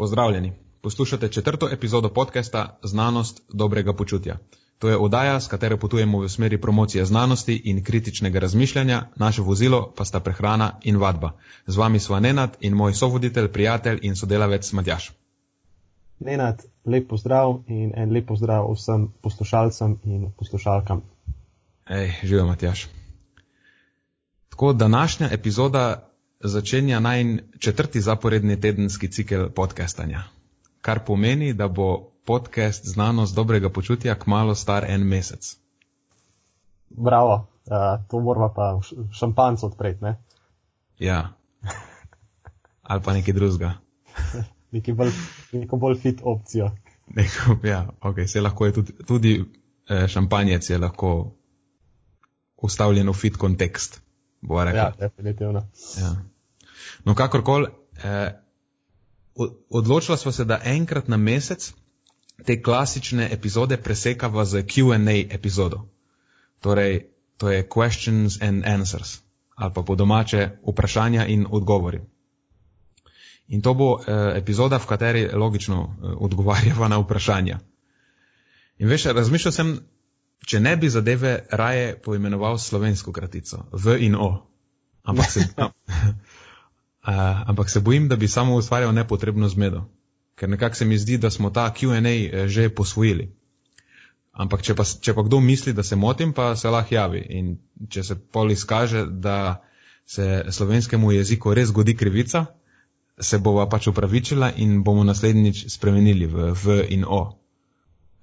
Pozdravljeni. Poslušate četrto epizodo podcasta Znanost dobrega počutja. To je oddaja, s katero potujemo v smeri promocije znanosti in kritičnega razmišljanja, naše vozilo pa sta prehrana in vadba. Z vami sva Nenad in moj sovoditelj, prijatelj in sodelavec Matjaš. Nenad, lep pozdrav in en lep pozdrav vsem poslušalcem in poslušalkam. Ej, živijo Matjaš. Tako, današnja epizoda začenja naj četrti zaporedni tedenski cikel podcastanja, kar pomeni, da bo podcast Znanost dobrega počutja kmalo star en mesec. Bravo, uh, to moramo pa šampanc odpreti, ne? Ja. Ali pa nekaj drugega. Neki bolj, neko bolj fit opcijo. Neko, ja, ok, se lahko je tudi, tudi eh, šampanjec je lahko ustavljen v fit kontekst. Ja, definitivno. Ja. No, kakorkoli, eh, odločila smo se, da enkrat na mesec te klasične epizode presekava z QA epizodo. Torej, to je questions and answers, ali pa po domače vprašanja in odgovori. In to bo eh, epizoda, v kateri logično eh, odgovarjava na vprašanja. In veš, razmišljal sem, če ne bi zadeve raje poimenoval slovensko kratico, V in O. Ampak se, Uh, ampak se bojim, da bi samo ustvarjal nepotrebno zmedo, ker nekako se mi zdi, da smo ta QA eh, že posvojili. Ampak če pa, če pa kdo misli, da se motim, pa se lahko javi. In če se pol izkaže, da se slovenskemu jeziku res zgodi krivica, se bova pač upravičila in bomo naslednjič spremenili v V in O.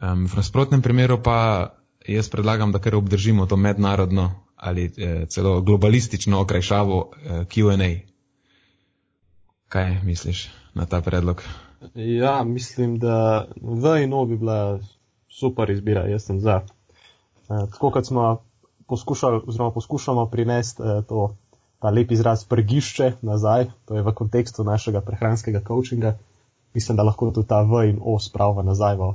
Um, v nasprotnem primeru pa jaz predlagam, da kar obdržimo to mednarodno ali eh, celo globalistično okrajšavo eh, QA. Kaj misliš na ta predlog? Ja, mislim, da V in O bi bila super izbira, jaz sem za. Eh, tako kot smo poskušali, oziroma poskušamo prinesti eh, to, ta lep izraz prgišče nazaj, to je v kontekstu našega prehranskega coachinga, mislim, da lahko tudi ta V in O sprava nazaj v,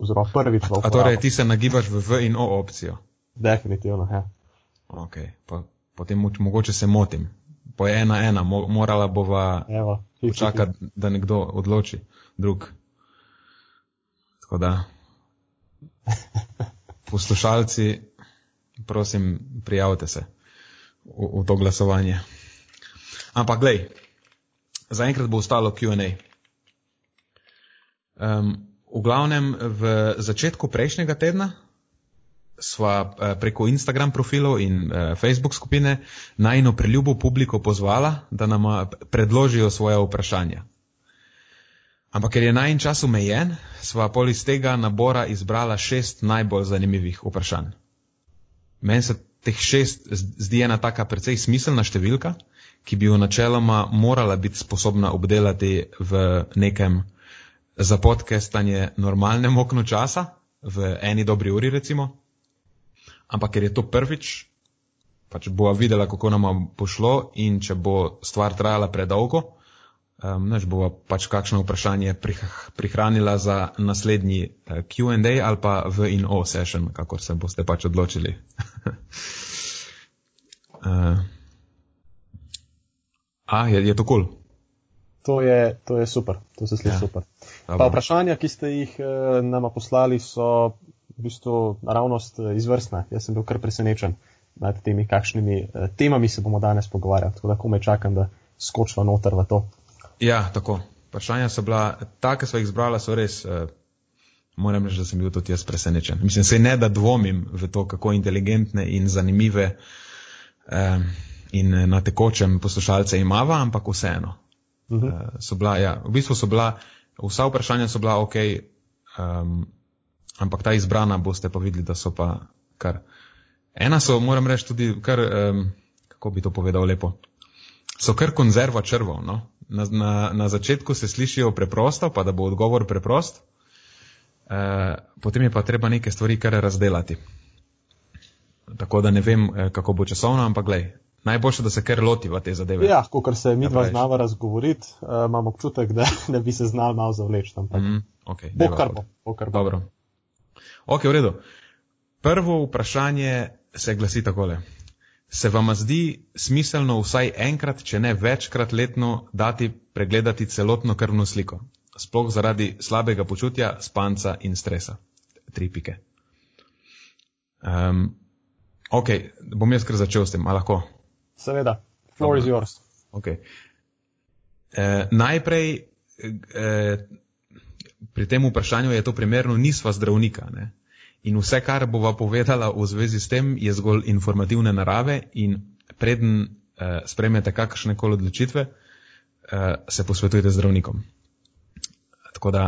oziroma prvič v. A, a torej ti se nagibaš v V in O opcijo? Definitivno, ja. Ok, pa, potem mogoče se motim po ena ena, morala bova počakati, da nekdo odloči, drug. Tako da, poslušalci, prosim, prijavite se v, v to glasovanje. Ampak, glej, zaenkrat bo ostalo QA. Um, v glavnem, v začetku prejšnjega tedna sva eh, preko Instagram profilov in eh, Facebook skupine najno preljubo publiko pozvala, da nam eh, predložijo svoje vprašanja. Ampak ker je najn čas omejen, sva pol iz tega nabora izbrala šest najbolj zanimivih vprašanj. Meni se teh šest zdi ena taka precej smiselna številka, ki bi jo načeloma morala biti sposobna obdelati v nekem za podcastanje normalnem oknu časa, v eni dobri uri recimo ampak ker je to prvič, pač bova videla, kako nam bo šlo in če bo stvar trajala predolgo, um, než bova pač kakšno vprašanje prih, prihranila za naslednji uh, Q&A ali pa v in o session, kako se boste pač odločili. uh, a, je, je to kul? Cool? To je, to je super, to se sliši ja. super. Pa vprašanja, ki ste jih eh, nama poslali, so v bistvu naravnost eh, izvrstna. Jaz sem bil kar presenečen nad temi, kakšnimi eh, temami se bomo danes pogovarjali. Tako da komaj čakam, da skočimo noter v to. Ja, tako. Vprašanja so bila, ta, ki so jih izbrala, so res, eh, moram reči, da sem bil tudi jaz presenečen. Mislim, se ne da dvomim v to, kako inteligentne in zanimive eh, in na tekočem poslušalce imava, ampak vseeno. Uh -huh. eh, so bila, ja, v bistvu so bila, vsa vprašanja so bila ok. Um, ampak ta izbrana boste pa videli, da so pa kar. Ena so, moram reči, tudi kar, um, kako bi to povedal lepo, so kar konzerva črvov. No? Na, na, na začetku se slišijo preprosto, pa da bo odgovor preprost, uh, potem je pa treba neke stvari kar razdelati. Tako da ne vem, eh, kako bo časovno, ampak glej, najboljše, da se kar lotiva te zadeve. Ja, ko kar se mi dva znava razgovoriti, uh, imam občutek, da ne bi se znal malo zavleči. Ampak mm, okay, bo kar bo, bo kar bo. Dobro. Ok, v redu. Prvo vprašanje se glasi takole. Se vam zdi smiselno vsaj enkrat, če ne večkrat letno, dati pregledati celotno krvno sliko? sploh zaradi slabega počutja, spanca in stresa. Tri pike. Um, ok, bom jaz kar začel s tem, ali lahko? Seveda, floor Dobre. is yours. Okay. E, najprej e, pri tem vprašanju je to primerno, nisva zdravnika. Ne? In vse, kar bova povedala v zvezi s tem, je zgolj informativne narave in preden e, spremete kakršne koli odločitve, e, se posvetujte zdravnikom. Tako da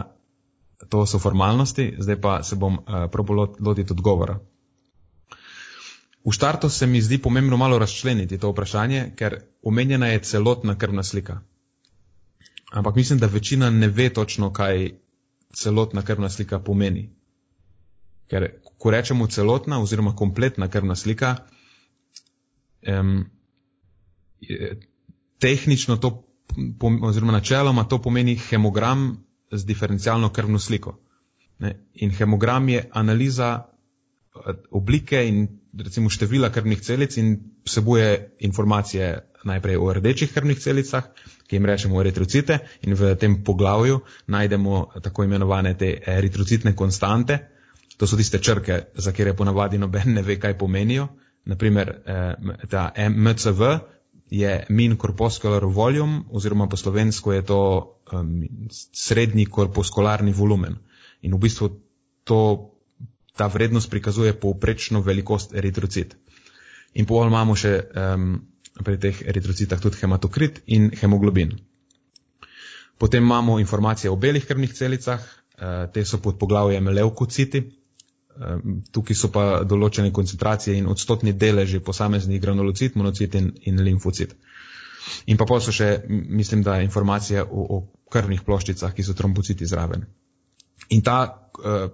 to so formalnosti, zdaj pa se bom e, probal lotiti odgovora. V štartu se mi zdi pomembno malo razčleniti to vprašanje, ker omenjena je celotna krvna slika. Ampak mislim, da večina ne ve točno, kaj celotna krvna slika pomeni. Ker ko rečemo celotna oziroma kompletna krvna slika, um, tehnično to, oziroma načeloma to pomeni hemogram z diferencialno krvno sliko. Ne? In hemogram je analiza eh, oblike in recimo števila krvnih celic in vsebuje informacije najprej o rdečih krvnih celicah, ki jim rečemo eritrocite in v tem poglavju najdemo tako imenovane te eritrocitne konstante. To so tiste črke, za kere ponavadi noben ne ve, kaj pomenijo. Naprimer, eh, ta MCV je min corpuscular volume oziroma po slovensko je to um, srednji korpuskularni volumen. In v bistvu to ta vrednost prikazuje povprečno velikost eritrocit. In pol imamo še um, pri teh eritrocitah tudi hematokrit in hemoglobin. Potem imamo informacije o belih krvnih celicah, uh, te so pod poglavjem levkociti, tukaj so pa določene koncentracije in odstotni deleži posameznih granulocit, monocit in, in limfocit. In pa pol so še, mislim, da informacije o, o krvnih ploščicah, ki so trombociti zraven. In ta uh,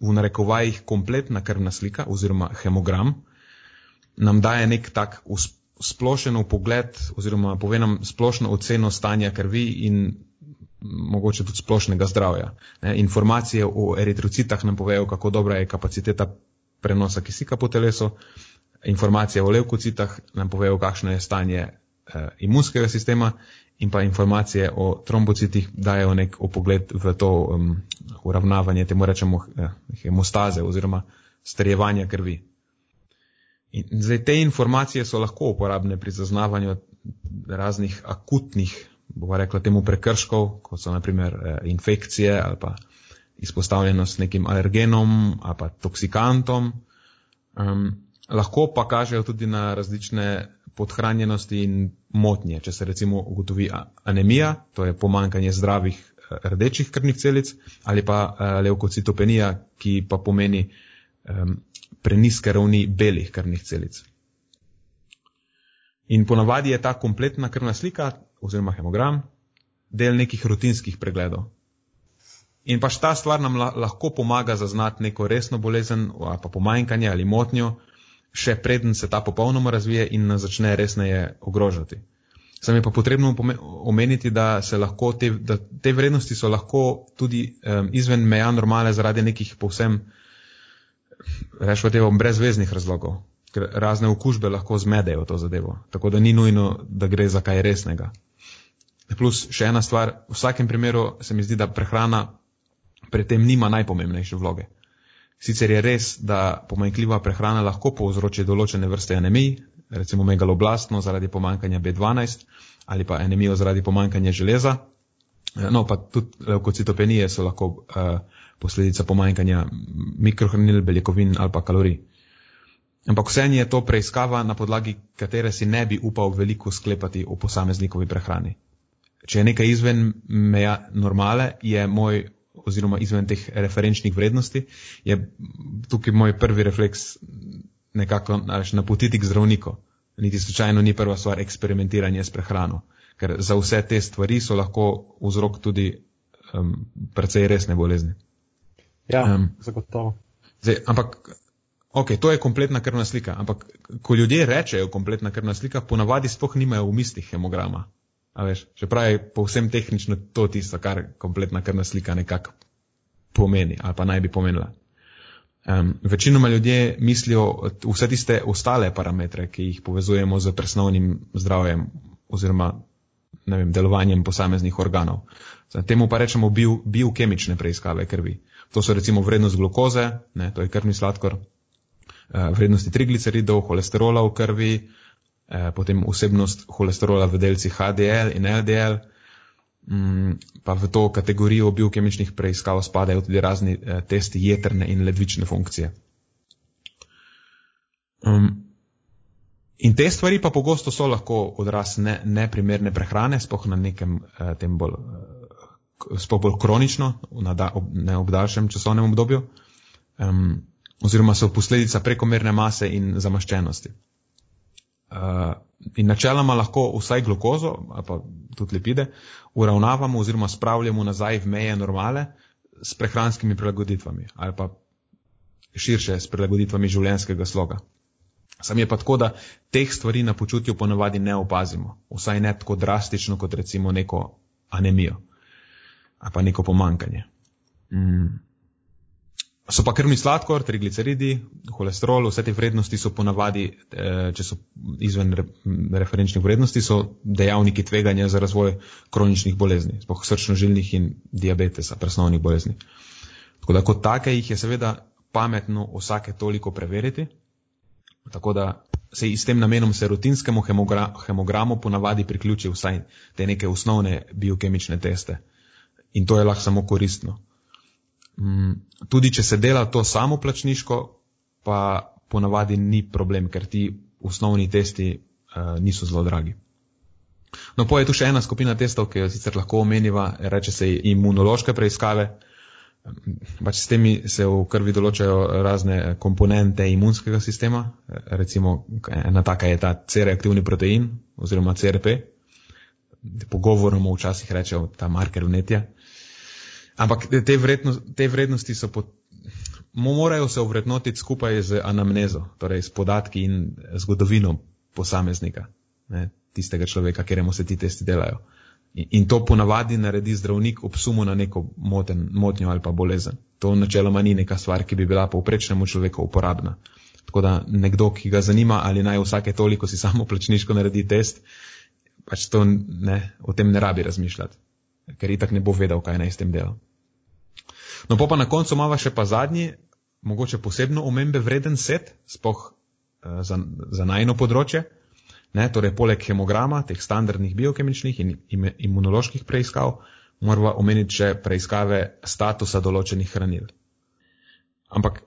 v narekovajih kompletna krvna slika oziroma hemogram, nam daje nek tak splošen pogled oziroma pove nam splošno oceno stanja krvi in mogoče tudi splošnega zdravja. Ne, informacije o eritrocitah nam povejo, kako dobra je kapaciteta prenosa kisika po telesu, informacije o levkocitah nam povejo, kakšno je stanje eh, imunskega sistema in pa informacije o trombocitih dajo nek opogled v to um, uravnavanje, temu rečemo eh, hemostaze oziroma strjevanja krvi. In zdaj te informacije so lahko uporabne pri zaznavanju raznih akutnih, bomo rekla temu prekrškov, kot so naprimer eh, infekcije ali pa izpostavljenost nekim alergenom ali pa toksikantom. Um, lahko pa kažejo tudi na različne podhranjenosti in motnje. Če se recimo ugotovi anemija, to je pomankanje zdravih eh, rdečih krvnih celic, ali pa eh, leukocitopenija, ki pa pomeni um, preniske ravni belih krvnih celic. In ponavadi je ta kompletna krvna slika oziroma hemogram del nekih rutinskih pregledov. In pač ta stvar nam lahko pomaga zaznati neko resno bolezen pa pomanjkanje ali motnjo, še preden se ta popolnoma razvije in nas začne resneje ogrožati. Sam je pa potrebno omeniti, da, lahko te, da te vrednosti so lahko tudi um, izven meja normale zaradi nekih povsem, rečemo temu, brezveznih razlogov, ker razne okužbe lahko zmedejo to zadevo. Tako da ni nujno, da gre za kaj resnega. Plus še ena stvar, v vsakem primeru se mi zdi, da prehrana pri tem nima najpomembnejše vloge. Sicer je res, da pomanjkljiva prehrana lahko povzroči določene vrste anemij, recimo megaloblastno zaradi pomankanja B12 ali pa anemijo zaradi pomankanja železa. No, pa tudi leukocitopenije so lahko uh, posledica pomankanja mikrohranil, beljakovin ali pa kalorij. Ampak vse je to preiskava, na podlagi katere si ne bi upal veliko sklepati o posameznikovi prehrani. Če je nekaj izven meja normale, je moj oziroma izven teh referenčnih vrednosti, je tukaj moj prvi refleks nekako napotiti k zdravniku. Niti slučajno ni prva stvar eksperimentiranje s prehrano, ker za vse te stvari so lahko vzrok tudi um, precej resne bolezni. Ja, um, zagotovo. Zdaj, ampak, ok, to je kompletna krvna slika, ampak ko ljudje rečejo kompletna krvna slika, ponavadi sploh nimajo v mislih hemograma. A veš, čeprav je povsem tehnično to tisto, kar kompletna krvna slika nekako pomeni ali pa naj bi pomenila. Um, večinoma ljudje mislijo vse tiste ostale parametre, ki jih povezujemo z presnovnim zdravjem oziroma vem, delovanjem posameznih organov. Zdaj, temu pa rečemo bio, biokemične preiskave krvi. To so recimo vrednost glukoze, ne, to je krvni sladkor, eh, vrednosti trigliceridov, holesterola v krvi, eh, potem vsebnost holesterola v delcih HDL in LDL, mm, pa v to kategorijo biokemičnih preiskav spadajo tudi razni eh, testi jetrne in ledvične funkcije. Um, in te stvari pa pogosto so lahko odraz ne, neprimerne prehrane, spoh na nekem eh, tem bolj sploh bolj kronično, da, ob, ne ob daljšem časovnem obdobju, um, oziroma so posledica prekomerne mase in zamaščenosti. Uh, in načeloma lahko vsaj glukozo, pa tudi lipide, uravnavamo oziroma spravljamo nazaj v meje normale s prehranskimi prilagoditvami ali pa širše s prilagoditvami življenjskega sloga. Sam je pa tako, da teh stvari na počutju ponavadi ne opazimo, vsaj ne tako drastično kot recimo neko anemijo ali pa neko pomankanje. Mm. So pa krvni sladkor, trigliceridi, holesterol, vse te vrednosti so ponavadi, eh, če so izven referenčnih vrednosti, so dejavniki tveganja za razvoj kroničnih bolezni, spoh srčno-žilnih in diabetesa, presnovnih bolezni. Tako da kot take jih je seveda pametno vsake toliko preveriti, tako da se s tem namenom se rutinskemu hemogra hemogramu ponavadi priključi vsaj te neke osnovne biokemične teste in to je lahko samo koristno. Mm, tudi če se dela to samo plačniško, pa ponavadi ni problem, ker ti osnovni testi uh, niso zelo dragi. No, pa je tu še ena skupina testov, ki jo sicer lahko omeniva, reče se imunološke preiskave. Pač s temi se v krvi določajo razne komponente imunskega sistema, recimo ena taka je ta C-reaktivni protein oziroma CRP, pogovoroma včasih rečejo ta marker vnetja. Ampak te, vredno, te vrednosti so pot, morajo se ovrednotiti skupaj z anamnezo, torej s podatki in zgodovino posameznika, ne, tistega človeka, kjeremu se ti testi delajo. In, in to ponavadi naredi zdravnik ob sumu na neko moten, motnjo ali pa bolezen. To načeloma ni neka stvar, ki bi bila povprečnemu človeku uporabna. Tako da nekdo, ki ga zanima, ali naj vsake toliko si samo plačniško naredi test, pač to ne, o tem ne rabi razmišljati, ker itak ne bo vedel, kaj naj s tem dela. No, pa, pa na koncu imamo še pa zadnji, mogoče posebno omembe vreden set, spoh uh, za, za najno področje. Ne, torej, poleg hemograma, teh standardnih biokemičnih in imunoloških preiskav, moramo omeniti še preiskave statusa določenih hranil. Ampak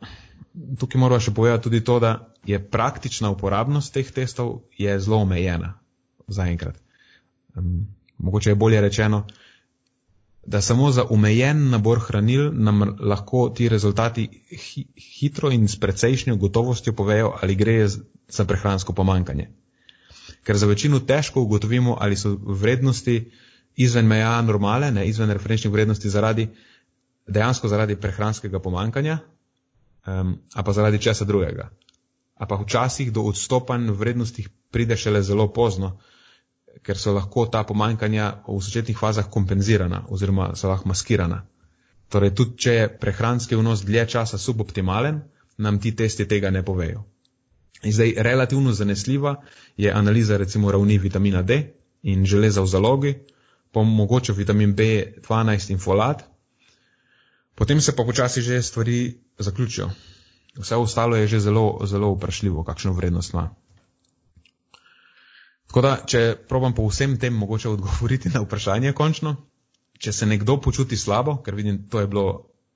tukaj moramo še povedati tudi to, da je praktična uporabnost teh testov zelo omejena zaenkrat. Um, mogoče je bolje rečeno, da samo za omejen nabor hranil nam lahko ti rezultati hi hitro in s precejšnjo gotovostjo povejo, ali gre za prehransko pomankanje. Ker za večino težko ugotovimo, ali so vrednosti izven meja normale, ne izven referenčnih vrednosti zaradi, dejansko zaradi prehranskega pomankanja, um, a pa zaradi česa drugega. A pa včasih do odstopanj vrednostih pride šele zelo pozno, ker so lahko ta pomankanja v začetnih fazah kompenzirana oziroma so lahko maskirana. Torej, tudi če je prehranski vnos dlje časa suboptimalen, nam ti testi tega ne povejo. In zdaj, relativno zanesljiva je analiza recimo ravni vitamina D in železa v zalogi, pa mogoče vitamin B12 in folat, potem se pa počasi že stvari zaključijo. Vse ostalo je že zelo, zelo vprašljivo, kakšno vrednost ima. Tako da, če probam po vsem tem mogoče odgovoriti na vprašanje končno, če se nekdo počuti slabo, ker vidim, to je bilo,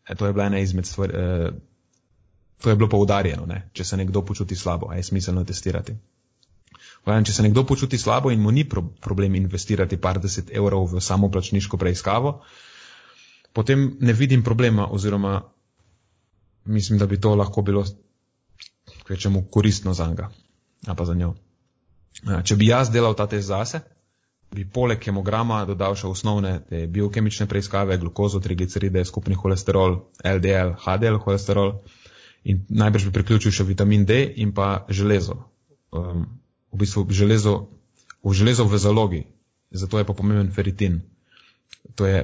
eh, to je bila ena izmed stvari, eh, to je bilo poudarjeno, ne? če se nekdo počuti slabo, a je smiselno testirati. Vajam, če se nekdo počuti slabo in mu ni pro, problem investirati par deset evrov v samoplačniško preiskavo, potem ne vidim problema oziroma mislim, da bi to lahko bilo kvečemu koristno za njega, a pa za njo. Če bi jaz delal ta test zase, bi poleg hemograma dodal še osnovne biokemične preiskave, glukozo, trigliceride, skupni holesterol, LDL, HDL holesterol in najbrž bi priključil še vitamin D in pa železo. Um, v bistvu železo, v železo v zalogi, zato je pa pomemben feritin. To je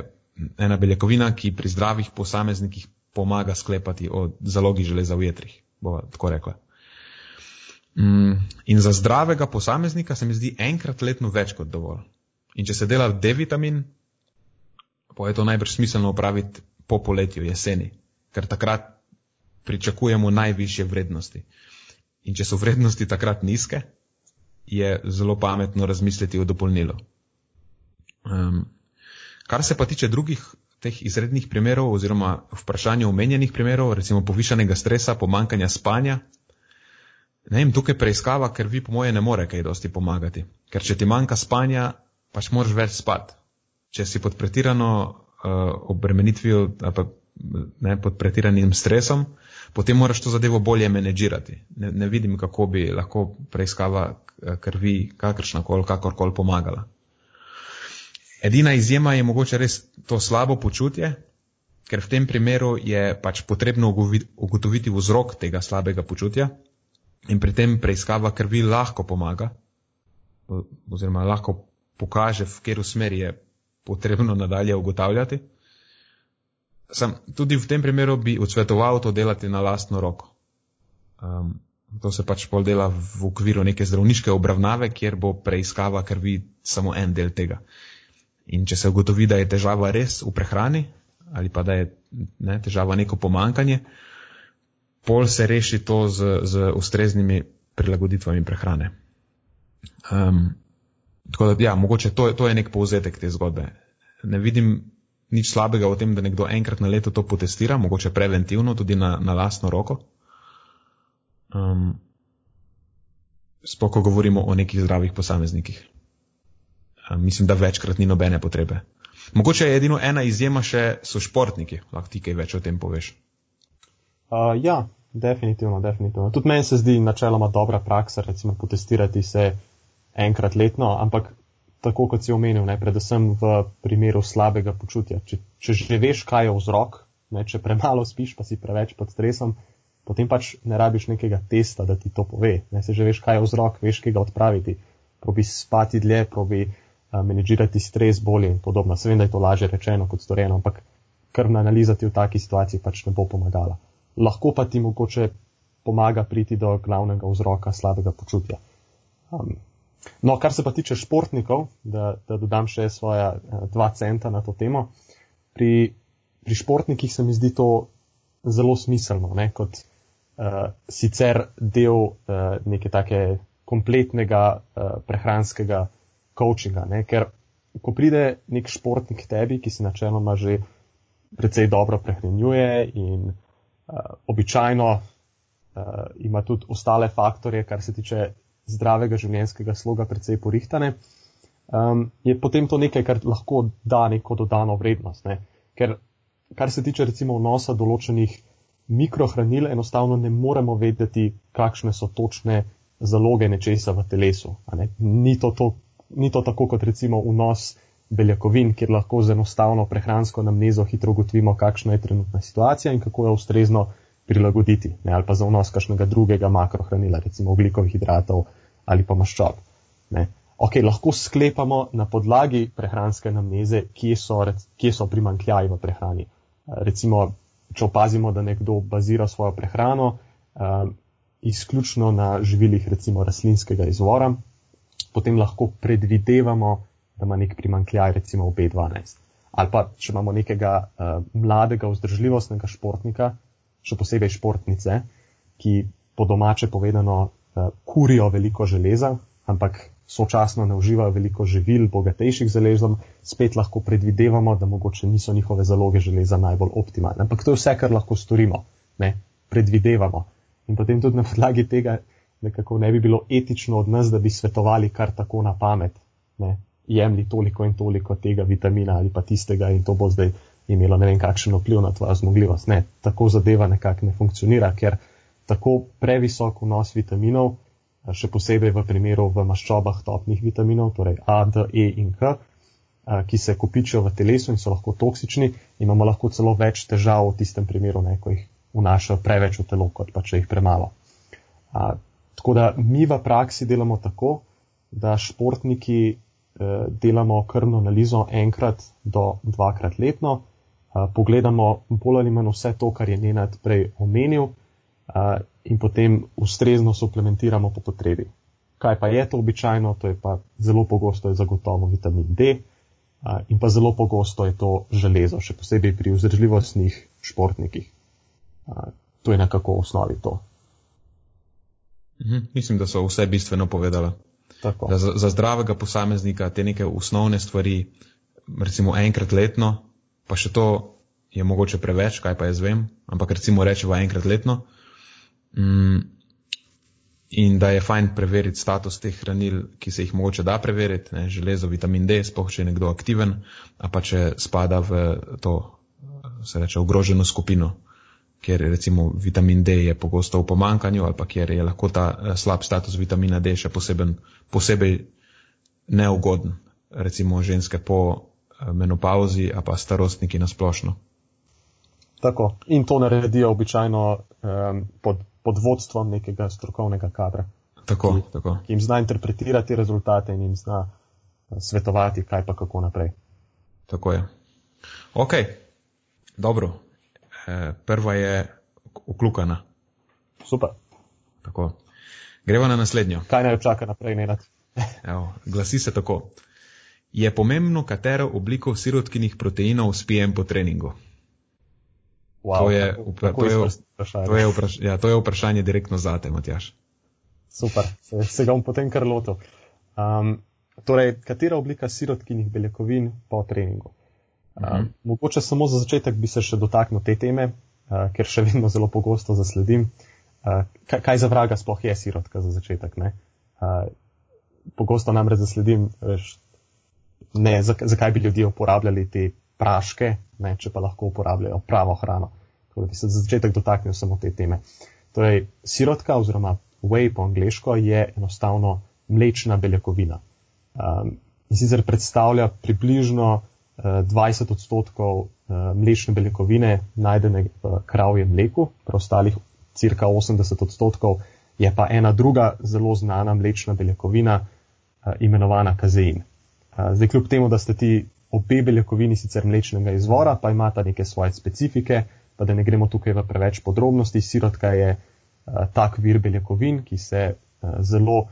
ena beljakovina, ki pri zdravih posameznikih pomaga sklepati o zalogi železa v jetrih, bo tako rekla. Mm, in za zdravega posameznika se mi zdi enkrat letno več kot dovolj. In če se dela D-vitamin, pa je to najbrž smiselno upraviti po poletju, jeseni, ker takrat pričakujemo najvišje vrednosti. In če so vrednosti takrat nizke, je zelo pametno razmisliti o dopolnilu. Um, kar se pa tiče drugih teh izrednih primerov oziroma vprašanja omenjenih primerov, recimo povišanega stresa, pomankanja spanja, ne vem, tukaj preiskava, ker vi po moje ne more kaj dosti pomagati. Ker če ti manjka spanja, pač moraš več spati. Če si pod pretirano uh, obremenitvijo pa ne, pod pretiranim stresom, potem moraš to zadevo bolje menedžirati. Ne, ne vidim, kako bi lahko preiskava eh, krvi kakršna koli, kakorkoli pomagala. Edina izjema je mogoče res to slabo počutje, ker v tem primeru je pač potrebno ugotoviti vzrok tega slabega počutja in pri tem preiskava krvi lahko pomaga, oziroma lahko pokaže, v katero smer je potrebno nadalje ugotavljati. Sam tudi v tem primeru bi odsvetoval to delati na lastno roko. Um, to se pač pol dela v okviru neke zdravniške obravnave, kjer bo preiskava krvi samo en del tega. In če se ugotovi, da je težava res v prehrani ali pa da je ne, težava neko pomankanje, pol se reši to z, z ustreznimi prilagoditvami prehrane. Um, tako da, ja, mogoče to, to je nek povzetek te zgodbe. Ne vidim nič slabega v tem, da nekdo enkrat na leto to potestira, mogoče preventivno, tudi na, na lastno roko. Um, Spoko govorimo o nekih zdravih posameznikih mislim, da večkrat ni nobene potrebe. Mogoče je edino ena izjema še so športniki, lahko ti kaj več o tem poveš. Uh, ja, definitivno, definitivno. Tudi meni se zdi načeloma dobra praksa, recimo potestirati se enkrat letno, ampak tako kot si omenil, ne, predvsem v primeru slabega počutja. Če, če že veš, kaj je vzrok, ne, če premalo spiš, pa si preveč pod stresom, potem pač ne rabiš nekega testa, da ti to pove. Ne, se že veš, kaj je vzrok, veš, kaj ga odpraviti. Probi spati dlje, probi menedžirati stres bolje in podobno. Seveda, da je to lažje rečeno kot storjeno, ampak krvna analiza ti v taki situaciji pač ne bo pomagala. Lahko pa ti mogoče pomaga priti do glavnega vzroka slabega počutja. Um, no, kar se pa tiče športnikov, da, da dodam še svoja uh, dva centa na to temo. Pri, pri športnikih se mi zdi to zelo smiselno, ne, kot uh, sicer del uh, neke take kompletnega uh, prehranskega coachinga. Ne? Ker ko pride nek športnik k tebi, ki se načeloma že precej dobro prehranjuje in običajno uh, ima tudi ostale faktorje, kar se tiče zdravega življenjskega sloga, precej porihtane, um, je potem to nekaj, kar lahko da neko dodano vrednost. Ne? Ker kar se tiče recimo vnosa določenih mikrohranil, enostavno ne moremo vedeti, kakšne so točne zaloge nečesa v telesu. Ni to to ni to tako kot recimo vnos beljakovin, kjer lahko z enostavno prehransko namnezo hitro ugotovimo, kakšna je trenutna situacija in kako jo ustrezno prilagoditi, ne, ali pa za vnos kakšnega drugega makrohranila, recimo oglikovih hidratov ali pa maščob. Ne. Ok, lahko sklepamo na podlagi prehranske namneze, kje so, kje so primankljaji v prehrani. Recimo, če opazimo, da nekdo bazira svojo prehrano um, izključno na živilih recimo rastlinskega izvora, potem lahko predvidevamo, da ima nek primankljaj, recimo v B12. Ali pa, če imamo nekega uh, mladega, vzdržljivostnega športnika, še posebej športnice, ki po domače povedano uh, kurijo veliko železa, ampak sočasno ne uživajo veliko živil, bogatejših železom, spet lahko predvidevamo, da mogoče niso njihove zaloge železa najbolj optimalne. Ampak to je vse, kar lahko storimo. Ne? Predvidevamo. In potem tudi na podlagi tega nekako ne bi bilo etično od nas, da bi svetovali kar tako na pamet, ne, jemli toliko in toliko tega vitamina ali pa tistega in to bo zdaj imelo ne vem kakšen vpliv na tvojo zmogljivost. Ne, tako zadeva nekako ne funkcionira, ker tako previsok vnos vitaminov, še posebej v primeru v maščobah topnih vitaminov, torej A, D, E in K, ki se kopičijo v telesu in so lahko toksični, imamo lahko celo več težav v tistem primeru, ne, ko jih vnašajo preveč v telo, kot pa če jih premalo. Tako da mi v praksi delamo tako, da športniki delamo krvno analizo enkrat do dvakrat letno, eh, pogledamo bolj ali manj vse to, kar je Nenad prej omenil, eh, in potem ustrezno suplementiramo po potrebi. kaj pa je to običajno, to je pa zelo pogosto je zagotovo vitamin D in pa zelo pogosto je to železo, še posebej pri vzdržljivostnih športnikih. To je nekako v osnovi to. Mhm, mislim, da so vse bistveno povedala. Za, za zdravega posameznika te neke osnovne stvari, recimo enkrat letno, pa še to je mogoče preveč, kaj pa jaz vem, ampak recimo rečemo enkrat letno. Mm, in da je fajn preveriti status teh hranil, ki se jih mogoče da preveriti, ne, železo, vitamin D, spoh če je nekdo aktiven, a pa če spada v to, se reče, ogroženo skupino, kjer recimo vitamin D je pogosto v pomankanju ali pa kjer je lahko ta eh, slab status vitamina D še poseben, posebej neugoden, recimo ženske po eh, menopauzi, a pa starostniki na splošno. Tako. In to naredijo običajno um, pod, pod vodstvom nekega strokovnega kadra, tako, ki, tako. ki jim zna interpretirati rezultate in jim zna uh, svetovati, kaj pa kako naprej. Tako je. Ok, dobro. E, prva je uklukana. Super. Tako. Gremo na naslednjo. Kaj naj čaka naprej, ne nad? Evo, glasi se tako. Je pomembno, katero obliko sirotkinih proteinov spijem po treningu? Wow, to, je, upra, to, je, to, je vpraš, ja, to je vprašanje direktno za te, Matjaš. Super, se, se ga bom potem kar lotil. Um, torej, katera oblika sirotkinih beljakovin po treningu? Um. Mogoče samo za začetek bi se še dotaknil te teme, uh, ker še vedno zelo pogosto zasledim, uh, kaj, kaj za vraga sploh je sirotka za začetek. Uh, pogosto namreč zasledim, veš, ne, zakaj bi ljudje uporabljali te praške, ne, če pa lahko uporabljajo pravo hrano. Tako da bi se za začetek dotaknil samo te teme. Torej, sirotka oziroma whey po angliško je enostavno mlečna beljakovina. Um, in sicer predstavlja približno 20 odstotkov uh, mlečne beljakovine najdene v kravjem mleku, preostalih cirka 80 odstotkov je pa ena druga zelo znana mlečna beljakovina uh, imenovana kazein. Uh, zdaj, kljub temu, da ste ti obe beljakovini sicer mlečnega izvora, pa imata neke svoje specifike, pa da ne gremo tukaj v preveč podrobnosti. Sirotka je tak vir beljakovin, ki se zelo,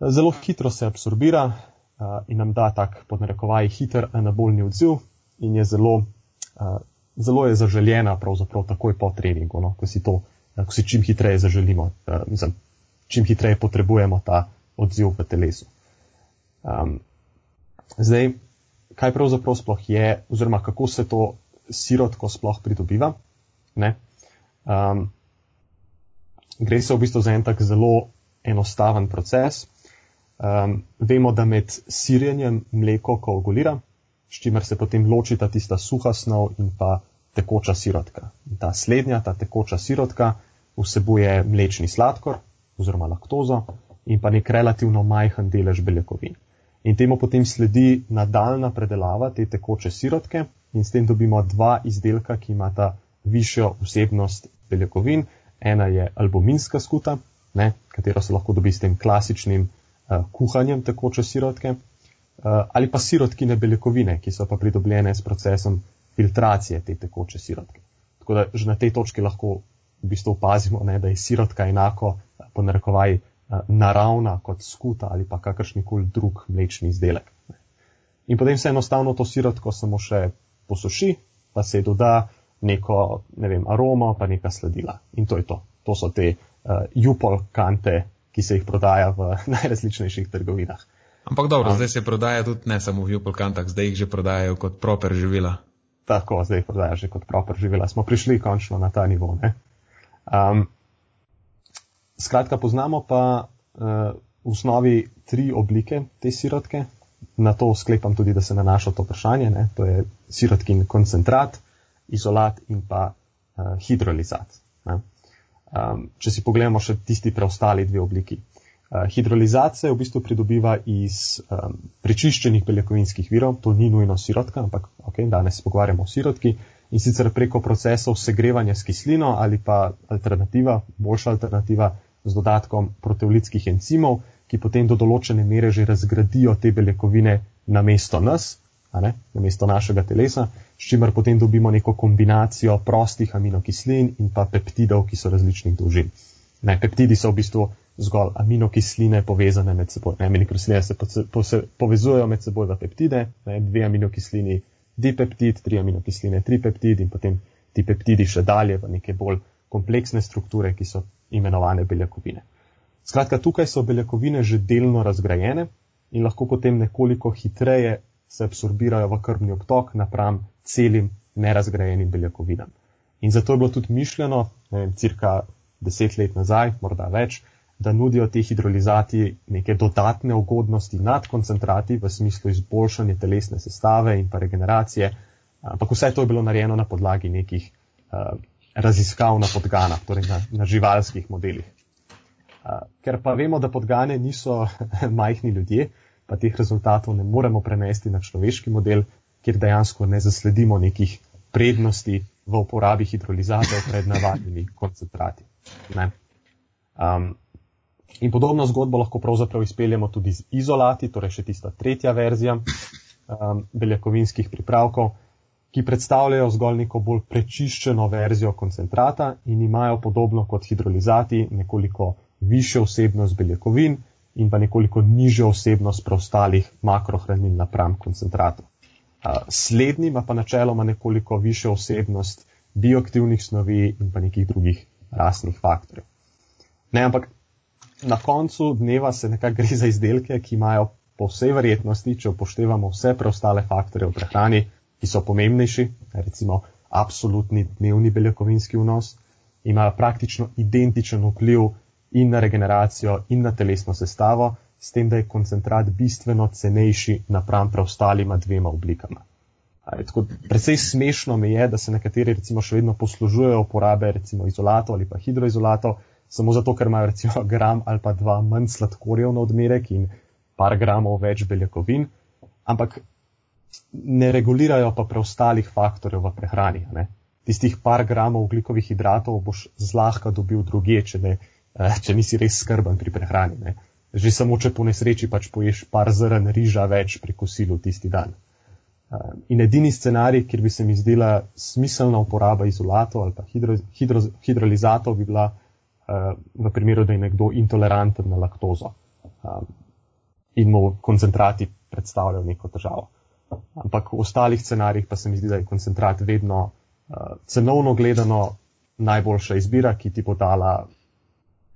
zelo hitro se absorbira in nam da tak podnarekovaj hiter anabolni odziv in je zelo, uh, zelo je zaželjena pravzaprav takoj po treningu, no, ko si to, uh, ko si čim hitreje zaželimo, uh, mislim, čim hitreje potrebujemo ta odziv v telesu. Um, zdaj, kaj pravzaprav sploh je, oziroma kako se to sirotko sploh pridobiva. Um, gre se v bistvu za en tak zelo enostaven proces. Um, vemo, da med sirjenjem mleko koagulira, s čimer se potem ločita tista suha snov in pa tekoča sirotka. In ta slednja, ta tekoča sirotka, vsebuje mlečni sladkor oziroma laktozo in pa nek relativno majhen delež beljakovin in temu potem sledi nadaljna predelava te tekoče sirotke in s tem dobimo dva izdelka, ki imata višjo vsebnost beljakovin. Ena je albuminska skuta, ne, katero se lahko dobi s tem klasičnim kuhanjem tekoče sirotke, uh, ali pa sirotkine beljakovine, ki so pa pridobljene s procesom filtracije te tekoče sirotke. Tako da že na tej točki lahko v bistvu opazimo, ne, da je sirotka enako, po narekovaji, Eh, naravna kot skuta ali pa kakršnikoli drug mlečni izdelek. In potem se enostavno to sirotko samo še posuši, pa se doda neko, ne vem, aromo, pa neka sladila. In to je to. To so te uh, jupol kante, ki se jih prodaja v najrazličnejših trgovinah. Ampak dobro, um, zdaj se prodaja tudi ne samo v jupol kantah, zdaj jih že prodajajo kot proper živila. Tako, zdaj jih prodajajo že kot proper živila. Smo prišli končno na ta nivo. Um, Skratka, poznamo pa uh, v osnovi tri oblike te sirotke. Na to sklepam tudi, da se nanaša to vprašanje. Ne? To je sirotkin koncentrat, izolat in pa uh, hidrolizat. Um, če si pogledamo še tisti preostali dve obliki. Uh, hidrolizat se v bistvu pridobiva iz um, prečiščenih beljakovinskih virov, to ni nujno sirotka, ampak okay, danes se pogovarjamo o sirotki. In sicer preko procesov segrevanja s kislino ali pa alternativa, boljša alternativa z dodatkom proteolitskih encimov, ki potem do določene mere že razgradijo te beljakovine na mesto nas, na mesto našega telesa, s čimer potem dobimo neko kombinacijo prostih aminokislin in pa peptidov, ki so različnih dolžin. Ne, peptidi so v bistvu zgolj aminokisline povezane med seboj. Ne, aminokisline se, po, po, se povezujejo med seboj v peptide, ne, dve aminokislini dipeptid, tri aminokisline tripeptid in potem ti peptidi še dalje v neke bolj kompleksne strukture, ki so imenovane beljakovine. Skratka, tukaj so beljakovine že delno razgrajene in lahko potem nekoliko hitreje se absorbirajo v krvni obtok napram celim nerazgrajenim beljakovinam. In zato je bilo tudi mišljeno, ne vem, cirka deset let nazaj, morda več, da nudijo te hidrolizati neke dodatne ugodnosti nad koncentrati v smislu izboljšanja telesne sestave in pa regeneracije, ampak vse to je bilo narejeno na podlagi nekih uh, raziskav na podganah, torej na, na živalskih modelih. Uh, ker pa vemo, da podgane niso majhni ljudje, pa teh rezultatov ne moremo prenesti na človeški model, kjer dejansko ne zasledimo nekih prednosti v uporabi hidrolizatov pred navadnimi koncentrati. Um, in podobno zgodbo lahko pravzaprav izpeljemo tudi z izolati, torej še tista tretja verzija um, beljakovinskih pripravkov, ki predstavljajo zgolj neko bolj prečiščeno verzijo koncentrata in imajo podobno kot hidrolizati nekoliko višjo vsebnost beljakovin in pa nekoliko nižjo vsebnost preostalih makrohranil napram koncentratu. Slednji ima pa načeloma nekoliko višjo vsebnost bioaktivnih snovi in pa nekih drugih rasnih faktorjev. Ne, ampak na koncu dneva se nekako gre za izdelke, ki imajo po vsej verjetnosti, če upoštevamo vse preostale faktorje v prehrani, ki so pomembnejši, recimo absolutni dnevni beljakovinski vnos, imajo praktično identičen vpliv in na regeneracijo, in na telesno sestavo, s tem, da je koncentrat bistveno cenejši napram preostalima dvema oblikama. Predvsej smešno mi je, da se nekateri recimo še vedno poslužujejo uporabe recimo izolatov ali pa hidroizolatov, samo zato, ker imajo recimo gram ali pa dva manj sladkorjev na odmerek in par gramov več beljakovin, ampak ne regulirajo pa preostalih faktorjev v prehrani. Ne? Tistih par gramov ugljikovih hidratov boš zlahka dobil druge, če, ne, če nisi res skrben pri prehrani. Ne? Že samo, če po nesreči pač poješ par zrn riža več pri kosilu tisti dan. Eh, in edini scenarij, kjer bi se mi zdela smiselna uporaba izolatov ali pa hidro, hidro, hidrolizatov, bi bila uh, v primeru, da je nekdo intoleranten na laktozo in mu koncentrati predstavljajo neko težavo. Ampak v ostalih scenarijih pa se mi zdi, da je koncentrat vedno cenovno gledano najboljša izbira, ki ti bo dala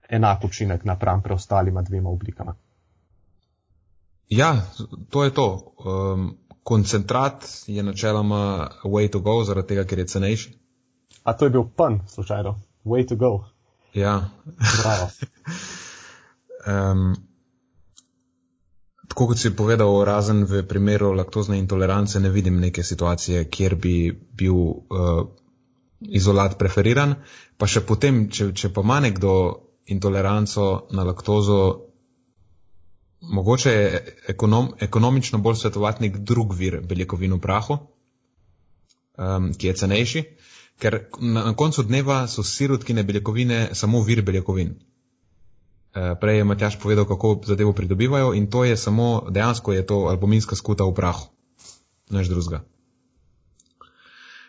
enak učinek napram preostalima dvema oblikama. Ja, to je to. Um, koncentrat je načeloma way to go, zaradi tega, ker je cenejši. A to je bil pen, slučajno. Way to go. Ja. um, tako kot si povedal, razen v primeru laktozne intolerance, ne vidim neke situacije, kjer bi bil uh, izolat preferiran. Pa še potem, če, če pa ima nekdo intoleranco na laktozo, mogoče je ekonom, ekonomično bolj svetovati nek drug vir beljakovin v prahu, um, ki je cenejši. Ker na koncu dneva so sirotkine beljakovine samo vir beljakovin. Eh, prej je Matjaš povedal, kako zadevo pridobivajo in to je samo, dejansko je to albuminska skuta v prahu. Než drugega.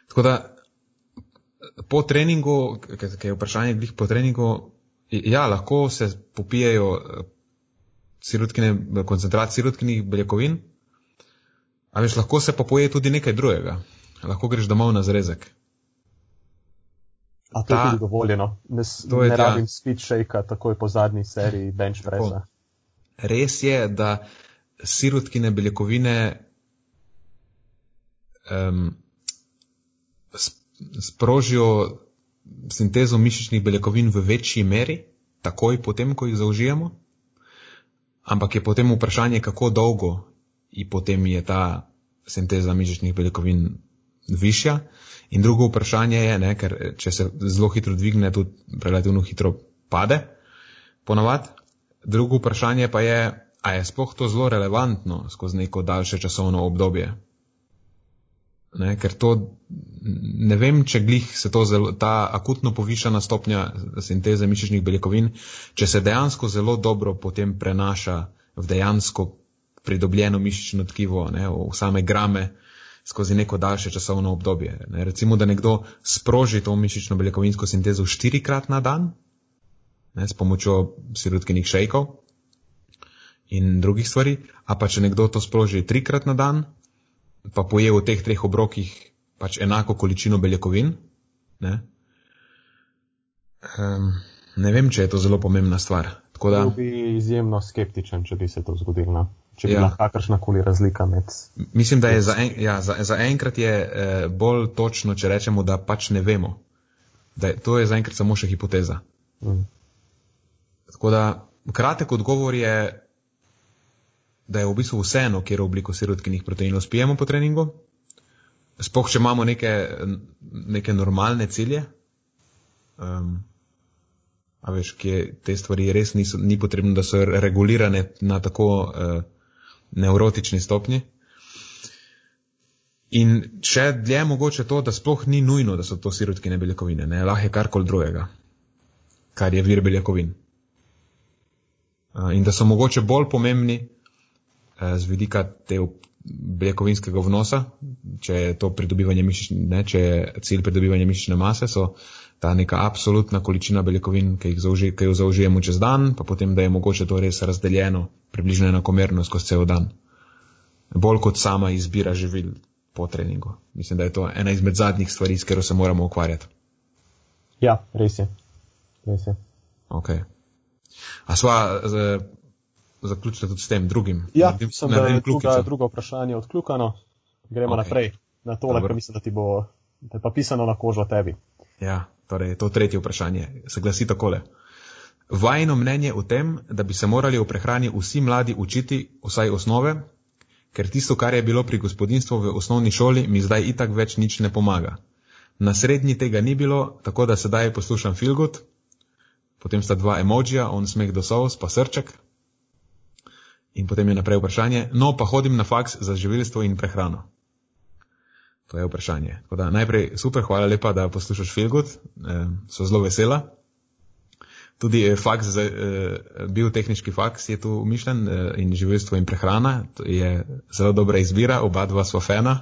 Tako da po treningu, kaj je vprašanje glih po treningu, ja, lahko se popijajo eh, sirotkine, koncentrat sirotkinih beljakovin, a veš, lahko se pa poje tudi nekaj drugega. Lahko greš domov na zrezek. A to ta, je tudi dovoljeno. Ne, ne rabim speed shake takoj po zadnji seriji bench pressa. Res je, da sirotkine beljakovine um, sprožijo sintezo mišičnih beljakovin v večji meri, takoj potem, ko jih zaužijemo. Ampak je potem vprašanje, kako dolgo in potem je ta sinteza mišičnih beljakovin višja. In drugo vprašanje je, ne, ker če se zelo hitro dvigne, tudi relativno hitro pade, ponovadi. Drugo vprašanje pa je, a je sploh to zelo relevantno skozi neko daljše časovno obdobje. Ne, ker to, ne vem, če glih se to zelo, ta akutno povišana stopnja sinteze mišičnih beljakovin, če se dejansko zelo dobro potem prenaša v dejansko pridobljeno mišično tkivo, ne, v same grame, skozi neko daljše časovno obdobje. Ne. Recimo, da nekdo sproži to mišično beljakovinsko sintezo štirikrat na dan, ne, s pomočjo sirotkinih šejkov in drugih stvari, a pa če nekdo to sproži trikrat na dan, pa poje v teh treh obrokih pač enako količino beljakovin, ne, um, ne vem, če je to zelo pomembna stvar. Tako da, Bil bi izjemno skeptičen, če bi se to zgodilo. Če bi Ja. bila kakršna koli razlika med. mislim, da je za, en, ja, za, za enkrat je eh, bolj točno, če rečemo, da pač ne vemo. Da je, to je zaenkrat samo še hipoteza. Mm. Tako da kratek odgovor je, da je v bistvu vseeno, kjer obliko sirotkinih proteinov spijemo po treningu. Sploh, če imamo neke, neke normalne cilje. Um, a veš, kje te stvari res niso, ni potrebno, da so regulirane na tako uh, nevrotični stopnji. In še dlje je mogoče to, da sploh ni nujno, da so to sirotkine beljakovine, ne, lahko je karkoli drugega, kar je vir beljakovin. Uh, in da so mogoče bolj pomembni z vidika te beljakovinskega vnosa, če je to pridobivanje mišične, ne, če je cilj pridobivanja mišične mase, so ta neka absolutna količina beljakovin, ki, zauži, ki jo zaužijemo čez dan, pa potem, da je mogoče to res razdeljeno, približno enakomerno skozi cel dan. Bolj kot sama izbira živil po treningu. Mislim, da je to ena izmed zadnjih stvari, s katero se moramo ukvarjati. Ja, res je. Res je. Okay. A sva z, zaključila tudi s tem drugim? Ja, Naredim- mislim, da je naredim druga, drugo vprašanje odkljukano. Gremo okay. naprej na tole, ker mislim, da ti bo da pa pisano na kožo tebi. Ja, torej to tretje vprašanje se glasi takole. Vajno mnenje o tem, da bi se morali v prehrani vsi mladi učiti vsaj osnove, ker tisto, kar je bilo pri gospodinstvu v osnovni šoli, mi zdaj itak več nič ne pomaga. Na srednji tega ni bilo, tako da sedaj poslušam Filgut, potem sta dva emojija, on smeh do sous, pa srček. In potem je naprej vprašanje, no pa hodim na faks za živilstvo in prehrano. To je vprašanje. Tako da najprej super, hvala lepa, da poslušaš Filgut, eh, so zelo vesela. Tudi eh, faks, za, eh, biotehnički faks je tu umišljen eh, in živilstvo in prehrana, to je zelo dobra izbira, oba dva sva fena.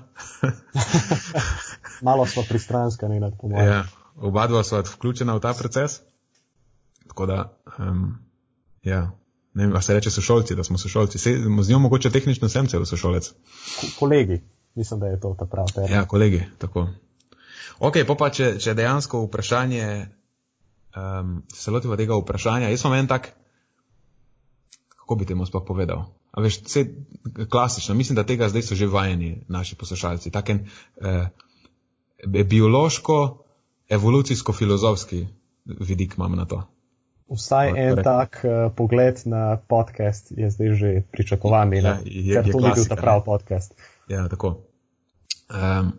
Malo smo pristranskani nad pomočjo. ja, oba dva sva vključena v ta proces. Tako da, um, ja, ne vem, a se reče sošolci, da smo sošolci. Se, z njo mogoče tehnično sem celo sošolec. Ko- Kolegi, mislim, da je to ta prav termin. Ja, kolegi, tako. Ok, pa pa če, če dejansko vprašanje, um, se lotiva tega vprašanja, jaz sem en tak, kako bi temu sploh povedal? A veš, vse klasično, mislim, da tega zdaj so že vajeni naši poslušalci. Taken eh, biološko, evolucijsko-filozofski vidik imam na to. Vsaj en rečem. tak uh, pogled na podcast je zdaj že pričakovan, Ja, je- ker je to ni bil klasika, ta prav ne. podcast. Ja, tako. Um,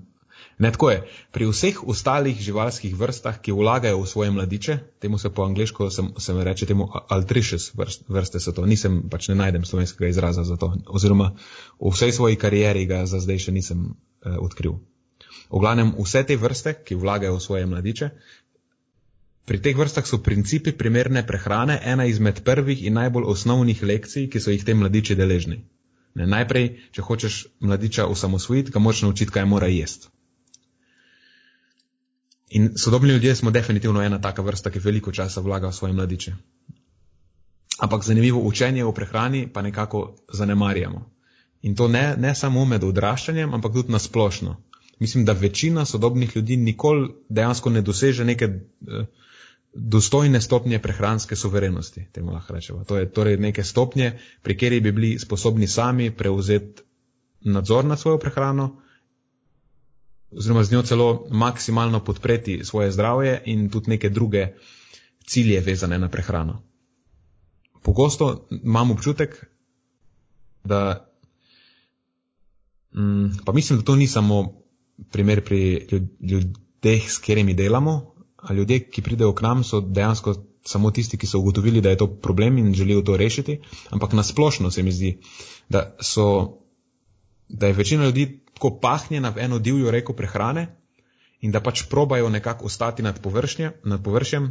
ne, tako je. Pri vseh ostalih živalskih vrstah, ki vlagajo v svoje mladiče, temu se po angliško se, se reče temu altricious vrst, vrste so to, nisem pač ne najdem slovenskega izraza za to, oziroma v vsej svoji karieri ga za zdaj še nisem uh, odkril. V glavnem, vse te vrste, ki vlagajo v svoje mladiče, pri teh vrstah so principi primerne prehrane ena izmed prvih in najbolj osnovnih lekcij, ki so jih te mladiči deležni. Ne, najprej, če hočeš mladiča osamosvojiti, ga moraš naučiti, kaj mora jesti. In sodobni ljudje smo definitivno ena taka vrsta, ki veliko časa vlaga v svoje mladiče. Ampak zanimivo učenje o prehrani pa nekako zanemarjamo. In to ne, ne samo med odraščanjem, ampak tudi nasplošno. Mislim, da večina sodobnih ljudi nikoli dejansko ne doseže neke eh, dostojne stopnje prehranske suverenosti, temu lahko rečemo. To je torej neke stopnje, pri kateri bi bili sposobni sami prevzeti nadzor nad svojo prehrano, oziroma z njo celo maksimalno podpreti svoje zdravje in tudi neke druge cilje vezane na prehrano. Pogosto imam občutek, da mm, pa mislim, da to ni samo primer pri ljud- ljudeh, s katerimi delamo, ljudje, ki pridejo k nam, so dejansko samo tisti, ki so ugotovili, da je to problem in želijo to rešiti, ampak nasplošno se mi zdi, da, so, da je večina ljudi tako pahnjena v eno divjo reko prehrane in da pač probajo nekako ostati nad, površnje, nad površjem,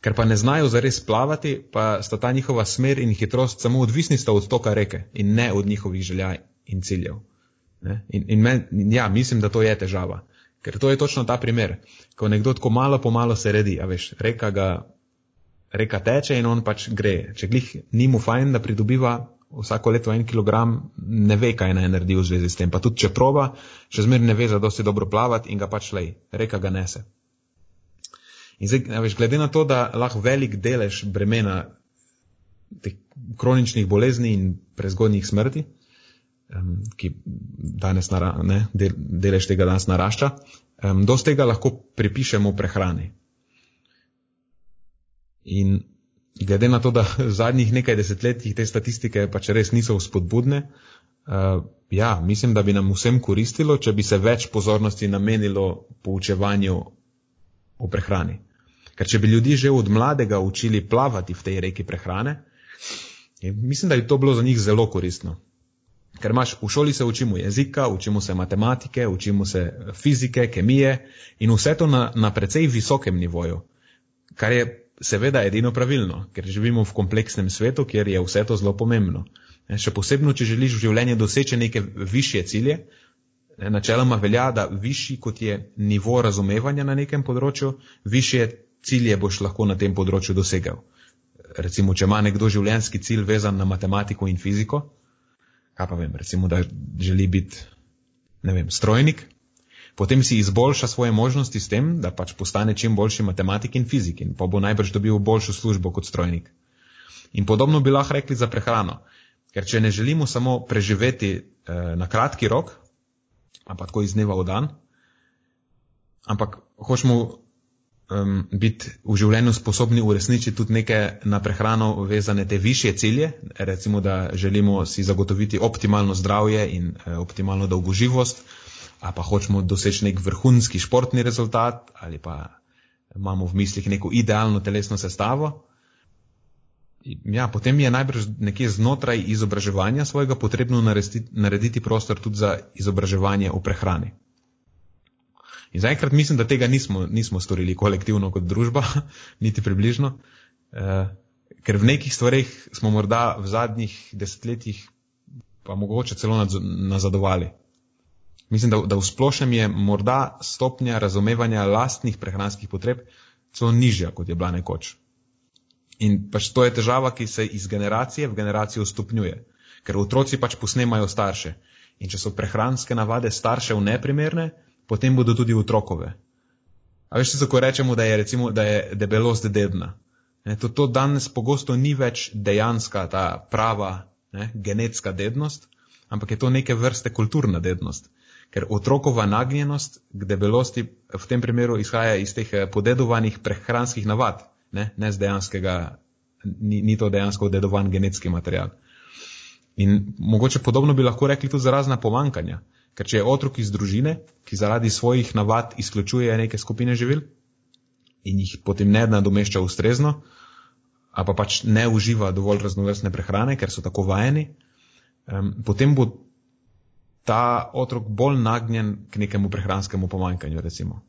ker pa ne znajo zares plavati, pa sta ta njihova smer in hitrost samo odvisni sta od toka reke in ne od njihovih želja in ciljev. Ne? In, in men, ja, mislim, da to je težava. Ker to je točno ta primer, ko nekdo tako malo po malo se redi, a veš, reka ga reka teče in on pač gre. Če glih ni mu fajn, da pridobiva vsako leto en kilogram, ne ve, kaj naj naredi v zvezi s tem. Pa tudi, če proba, še zmer ne ve, da dosti dobro plavati in ga pač lej, reka ga nese. In zdaj, veš, glede na to, da lahko velik delež bremena teh kroničnih bolezni in prezgodnjih smrti, um, ki danes nara, ne, del, delež tega danes narašča, um, dosti tega lahko pripišemo prehrani. In glede na to, da v zadnjih nekaj desetletjih te statistike pač res niso vzpodbudne, uh, ja, mislim, da bi nam vsem koristilo, če bi se več pozornosti namenilo poučevanju o prehrani. Ker če bi ljudi že od mladega učili plavati v tej reki prehrane, mislim, da bi to bilo za njih zelo koristno. Ker imaš v šoli se učimo jezika, učimo se matematike, učimo se fizike, kemije in vse to na, na precej visokem nivoju, kar je seveda edino pravilno, ker živimo v kompleksnem svetu, kjer je vse to zelo pomembno. Še posebno, če želiš v življenju doseči neke više cilje, načeloma velja, da višji kot je nivo razumevanja na nekem področju, više cilje boš lahko na tem področju dosegel. Recimo, če ima nekdo življenjski cilj vezan na matematiko in fiziko, kaj pa vem, recimo, da želi biti, ne vem, strojnik, potem si izboljša svoje možnosti s tem, da pač postane čim boljši matematik in fizik in pa bo najbrž dobil boljšo službo kot strojnik. In podobno bi lahko rekli za prehrano, ker če ne želimo samo preživeti eh, na kratki rok, ampak tako iz dneva v dan, ampak hočemo um, biti v življenju sposobni uresničiti tudi neke na prehrano vezane te više cilje, recimo da želimo si zagotoviti optimalno zdravje in eh, optimalno dolgoživost, ali pa hočemo doseči nek vrhunski športni rezultat, ali pa imamo v mislih neko idealno telesno sestavo. Ja, potem je najbrž nekje znotraj izobraževanja svojega potrebno narediti, narediti prostor tudi za izobraževanje v prehrani. In zaenkrat mislim, da tega nismo, nismo storili kolektivno kot družba, niti približno, eh, ker v nekih stvarih smo morda v zadnjih desetletjih pa mogoče celo nazadovali. Mislim, da, da v splošnem je morda stopnja razumevanja lastnih prehranskih potreb celo nižja, kot je bila nekoč. In pač to je težava, ki se iz generacije v generacijo stopnjuje, ker otroci pač posnemajo starše. In če so prehranske navade staršev neprimerne, potem bodo tudi otrokove. A veš, ko rečemo, da je, recimo, da je debelost dedna. Ne, to, to danes pogosto ni več dejanska ta prava ne, genetska dednost, ampak je to neke vrste kulturna dednost ker otrokova nagnjenost k debelosti v tem primeru izhaja iz teh eh, podedovanih prehranskih navad, ne, ne z dejanskega, ni, ni to dejansko dedovan genetski material. In mogoče podobno bi lahko rekli tudi za razna pomankanja, ker če je otrok iz družine, ki zaradi svojih navad izključuje neke skupine živil in jih potem ne nadomešča ustrezno, a pa pač ne uživa dovolj raznovrstne prehrane, ker so tako vajeni, um, potem bo ta otrok bolj nagnjen k nekemu prehranskemu pomanjkanju, recimo.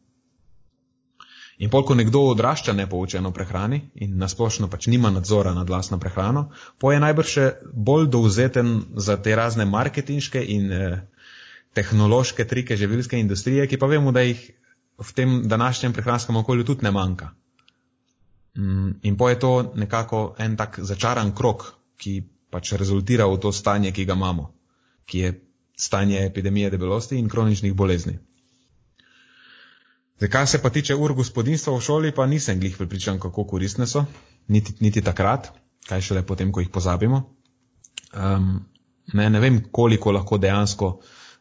In pol, ko nekdo odrašča nepoučeno prehrani in nasplošno pač nima nadzora nad vlastno prehrano, po je najbrž še bolj dovzeten za te razne marketinške in eh, tehnološke trike živilske industrije, ki pa vemo, da jih v tem današnjem prehranskem okolju tudi ne manjka. Mm, in po je to nekako en tak začaran krok, ki pač rezultira v to stanje, ki ga imamo, ki je stanje epidemije debelosti in kroničnih bolezni. Zdaj, kar se pa tiče ur gospodinstva v šoli, pa nisem glih pripričan, kako koristne so, niti, niti takrat, kaj šele potem, ko jih pozabimo. Um, ne, ne vem, koliko lahko dejansko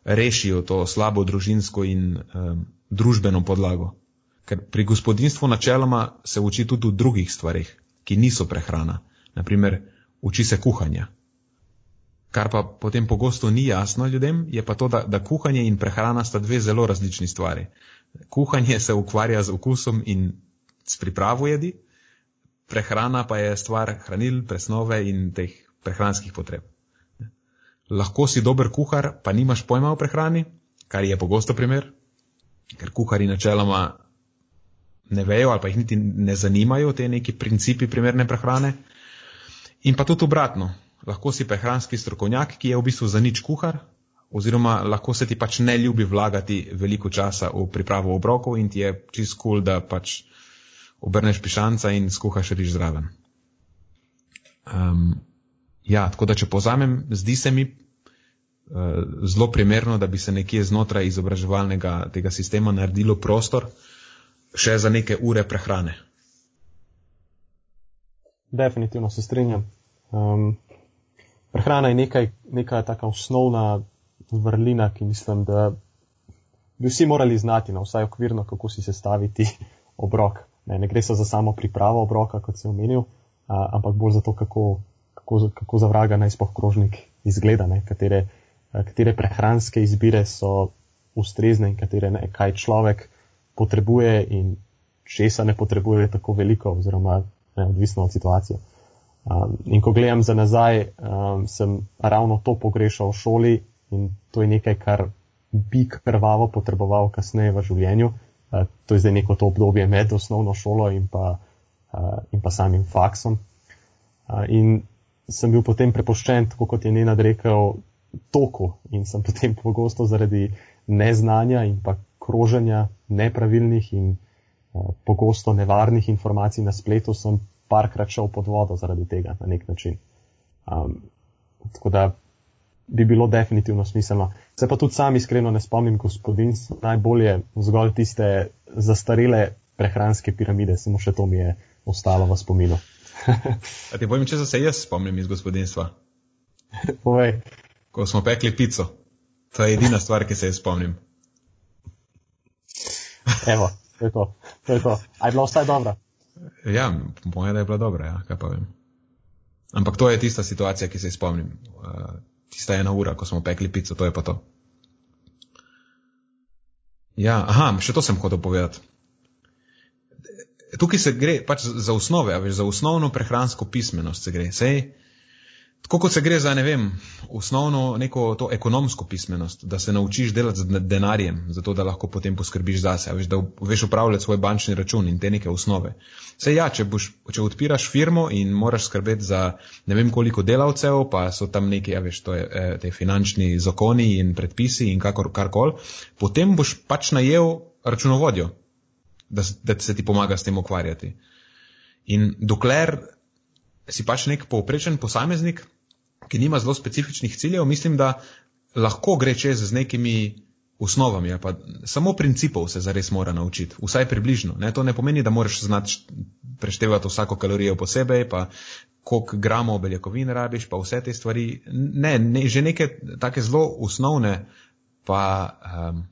rešijo to slabo družinsko in um, družbeno podlago. Ker pri gospodinstvu načeloma se uči tudi v drugih stvarih, ki niso prehrana. Naprimer, uči se kuhanja. Kar pa potem pogosto ni jasno ljudem, je pa to, da, da kuhanje in prehrana sta dve zelo različni stvari. Kuhanje se ukvarja z okusom in s pripravo jedi, prehrana pa je stvar hranil, presnove in teh prehranskih potreb. Lahko si dober kuhar, pa nimaš pojma o prehrani, kar je pogosto primer, ker kuhari načeloma ne vejo ali pa jih niti ne zanimajo te neki principi primerne prehrane. In pa tudi obratno, lahko si prehranski strokovnjak, ki je v bistvu za nič kuhar, oziroma lahko se ti pač ne ljubi vlagati veliko časa v pripravo obrokov in ti je čist kul, cool, da pač obrneš pišanca in skuhaš riž zraven. Um, ja, tako da če povzamem, zdi se mi uh, zelo primerno, da bi se nekje znotraj izobraževalnega tega sistema naredilo prostor še za neke ure prehrane. Definitivno se strinjam. Um, prehrana je nekaj, neka taka osnovna vrlina, ki mislim, da bi vsi morali znati, no, vsaj okvirno, kako si sestaviti obrok. Ne, ne gre se za samo pripravo obroka, kot sem omenil, a, ampak bolj za to, kako, kako, kako za vraga naj spoh krožnik izgleda, ne, katere, a, katere prehranske izbire so ustrezne in katere ne, kaj človek potrebuje in česa ne potrebuje tako veliko, oziroma ne, odvisno od situacije. Um, in ko gledam za nazaj, um, sem ravno to pogrešal v šoli in to je nekaj, kar bi krvavo potreboval kasneje v življenju. Uh, to je zdaj neko to obdobje med osnovno šolo in pa, uh, in pa samim faksom. Uh, in sem bil potem prepoščen, tako kot je Nenad rekel, toku in sem potem pogosto zaradi neznanja in pa kroženja nepravilnih in uh, pogosto nevarnih informacij na spletu sem parkrat šel pod vodo zaradi tega na nek način. Um, tako da bi bilo definitivno smiselno. Se pa tudi sam iskreno ne spomnim gospodinstva, najbolje zgolj tiste zastarele prehranske piramide, samo še to mi je ostalo v spominu. A ti povem, če se jaz spomnim iz gospodinstva? Povej. Ko smo pekli pico. To je edina stvar, ki se jaz spomnim. Evo, to je to. to, je to. A je bila vsaj dobra? Ja, mojem, da je bila dobra, ja, kaj pa vem. Ampak to je tista situacija, ki se spomnim. Uh, tista ena ura, ko smo pekli pico, to je pa to. Ja, aha, še to sem hotel povedati. Tukaj se gre pač za osnove, veš, za osnovno prehransko pismenost se gre. Sej, Tako kot se gre za, ne vem, osnovno neko to ekonomsko pismenost, da se naučiš delati z denarjem, zato da lahko potem poskrbiš zase, veš, da veš upravljati svoj bančni račun in te neke osnove. Se ja, če, boš, če odpiraš firmo in moraš skrbeti za ne vem koliko delavcev, pa so tam neki, ja, veš, to je eh, te finančni zakoni in predpisi in kakor, karkol, potem boš pač najel računovodjo, da, da se ti pomaga s tem ukvarjati. In dokler si pač nek povprečen posameznik, ki nima zelo specifičnih ciljev, mislim, da lahko gre čez z nekimi osnovami, pa samo principov se zares mora naučiti, vsaj približno. Ne? To ne pomeni, da moraš znati preštevati vsako kalorijo posebej, pa koliko gramov beljakovin rabiš, pa vse te stvari. Ne, ne že neke take zelo osnovne, pa um,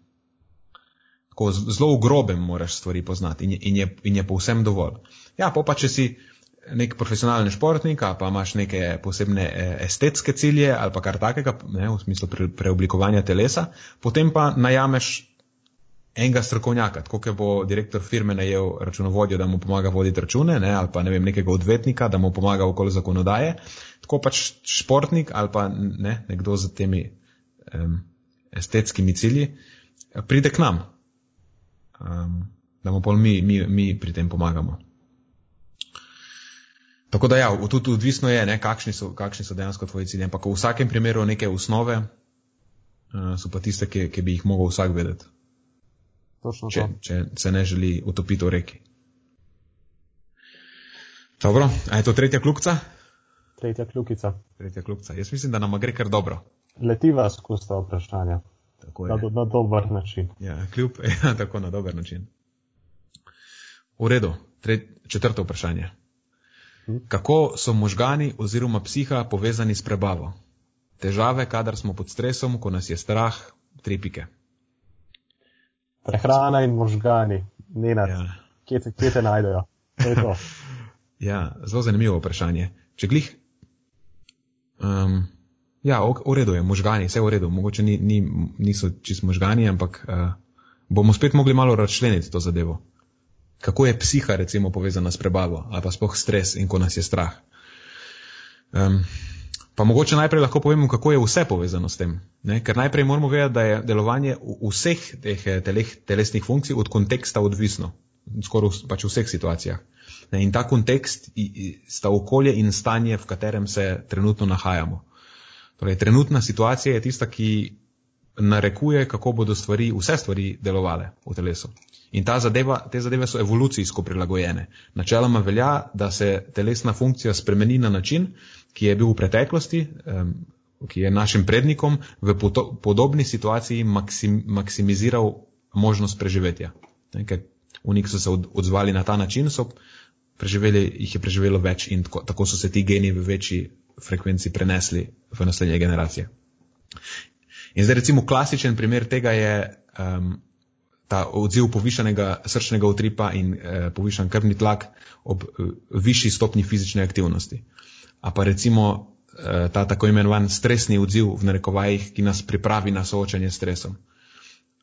zelo v grobem moraš stvari poznati in in je, in je povsem dovolj. Ja, pa pa če si nek profesionalni športnik, pa imaš neke posebne eh, estetske cilje ali pa kar takega, ne, v smislu pre, preoblikovanja telesa, potem pa najameš enega strokovnjaka, tako kot bo direktor firme najel računovodjo, da mu pomaga voditi račune, ne, ali pa ne vem, nekega odvetnika, da mu pomaga okoli zakonodaje, tako pač športnik ali pa ne, nekdo z temi um, estetskimi cilji pride k nam, um, da mu pol mi, mi, mi pri tem pomagamo. Tako da ja, tudi odvisno je, ne, kakšni, so, kakšni so dejansko tvoji cilji. Ampak v vsakem primeru neke osnove uh, so pa tiste, ki, ki bi jih mogel vsak vedeti. Če, če se ne želi utopiti v reki. Dobro, a je to tretja kljukica? Tretja kljukica. Tretja kljukica. Jaz mislim, da nam gre kar dobro. Letiva skozi ta vprašanja. Tako je. Na, na dober način. Ja, kljub, ja, tako na dober način. V redu, Tret, četrto vprašanje. Kako so možgani oziroma psiha povezani s prebavo? Težave, kadar smo pod stresom, ko nas je strah, tri pike. Prehrana in možgani, ne na ja. kje, kje te najdejo. ja, zelo zanimivo vprašanje. Če glih. Um, ja, v redu je, možgani, vse v redu. Mogoče ni, ni, niso čist možgani, ampak uh, bomo spet mogli malo razčleniti to zadevo kako je psiha recimo povezana s prebavo ali pa spoh stres in ko nas je strah. Um, pa mogoče najprej lahko povemo, kako je vse povezano s tem. Ne? Ker najprej moramo vedeti, da je delovanje vseh teh eh, teleh, telesnih funkcij od konteksta odvisno, skoraj pač v vseh situacijah. Ne? In ta kontekst sta okolje in stanje, v katerem se trenutno nahajamo. Torej, trenutna situacija je tista, ki narekuje, kako bodo stvari, vse stvari delovale v telesu. In zadeva, te zadeve so evolucijsko prilagojene. Načeloma velja, da se telesna funkcija spremeni na način, ki je bil v preteklosti, ki je našim prednikom v podobni situaciji maksim, maksimiziral možnost preživetja. Ker unik so se odzvali na ta način, so preživeli, jih je preživelo več in tako, tako so se ti geni v večji frekvenci prenesli v naslednje generacije. In zdaj recimo klasičen primer tega je um, ta odziv povišanega srčnega utripa in eh, povišan krvni tlak ob eh, višji stopni fizične aktivnosti. A pa recimo eh, ta tako imenovan stresni odziv v narekovajih, ki nas pripravi na soočanje s stresom.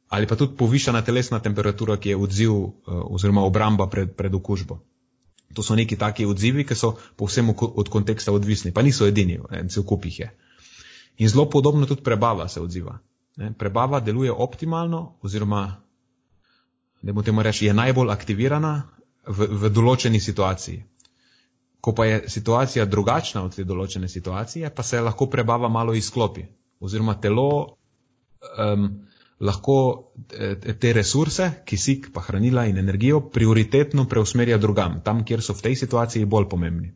Ali pa tudi povišana telesna temperatura, ki je odziv eh, oziroma obramba pred, pred okužbo. To so neki taki odzivi, ki so povsem od konteksta odvisni, pa niso edini, cel kup jih je. In zelo podobno tudi prebava se odziva. Ne? Prebava deluje optimalno, oziroma, da bomo temu reči, je najbolj aktivirana v, v določeni situaciji. Ko pa je situacija drugačna od te določene situacije, pa se lahko prebava malo izklopi, oziroma telo um, lahko eh, te resurse, kisik, pa hranila in energijo, prioritetno preusmerja drugam, tam, kjer so v tej situaciji bolj pomembni.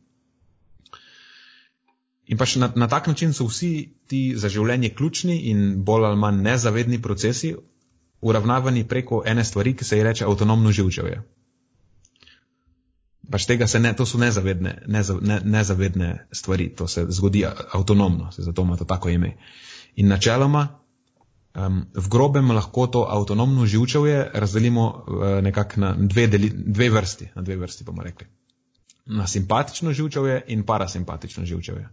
In pač na, na tak način so vsi ti za življenje ključni in bolj ali manj nezavedni procesi uravnavani preko ene stvari, ki se ji reče avtonomno živčevje. Pač tega se ne, to so nezavedne, neza, ne, nezavedne stvari, to se zgodi avtonomno, se zato ima to tako ime. In načeloma Um, v grobem lahko to avtonomno živčevje razdelimo uh, nekako na dve, deli, dve vrsti, na dve vrsti bomo rekli. Na simpatično živčevje in parasimpatično živčevje.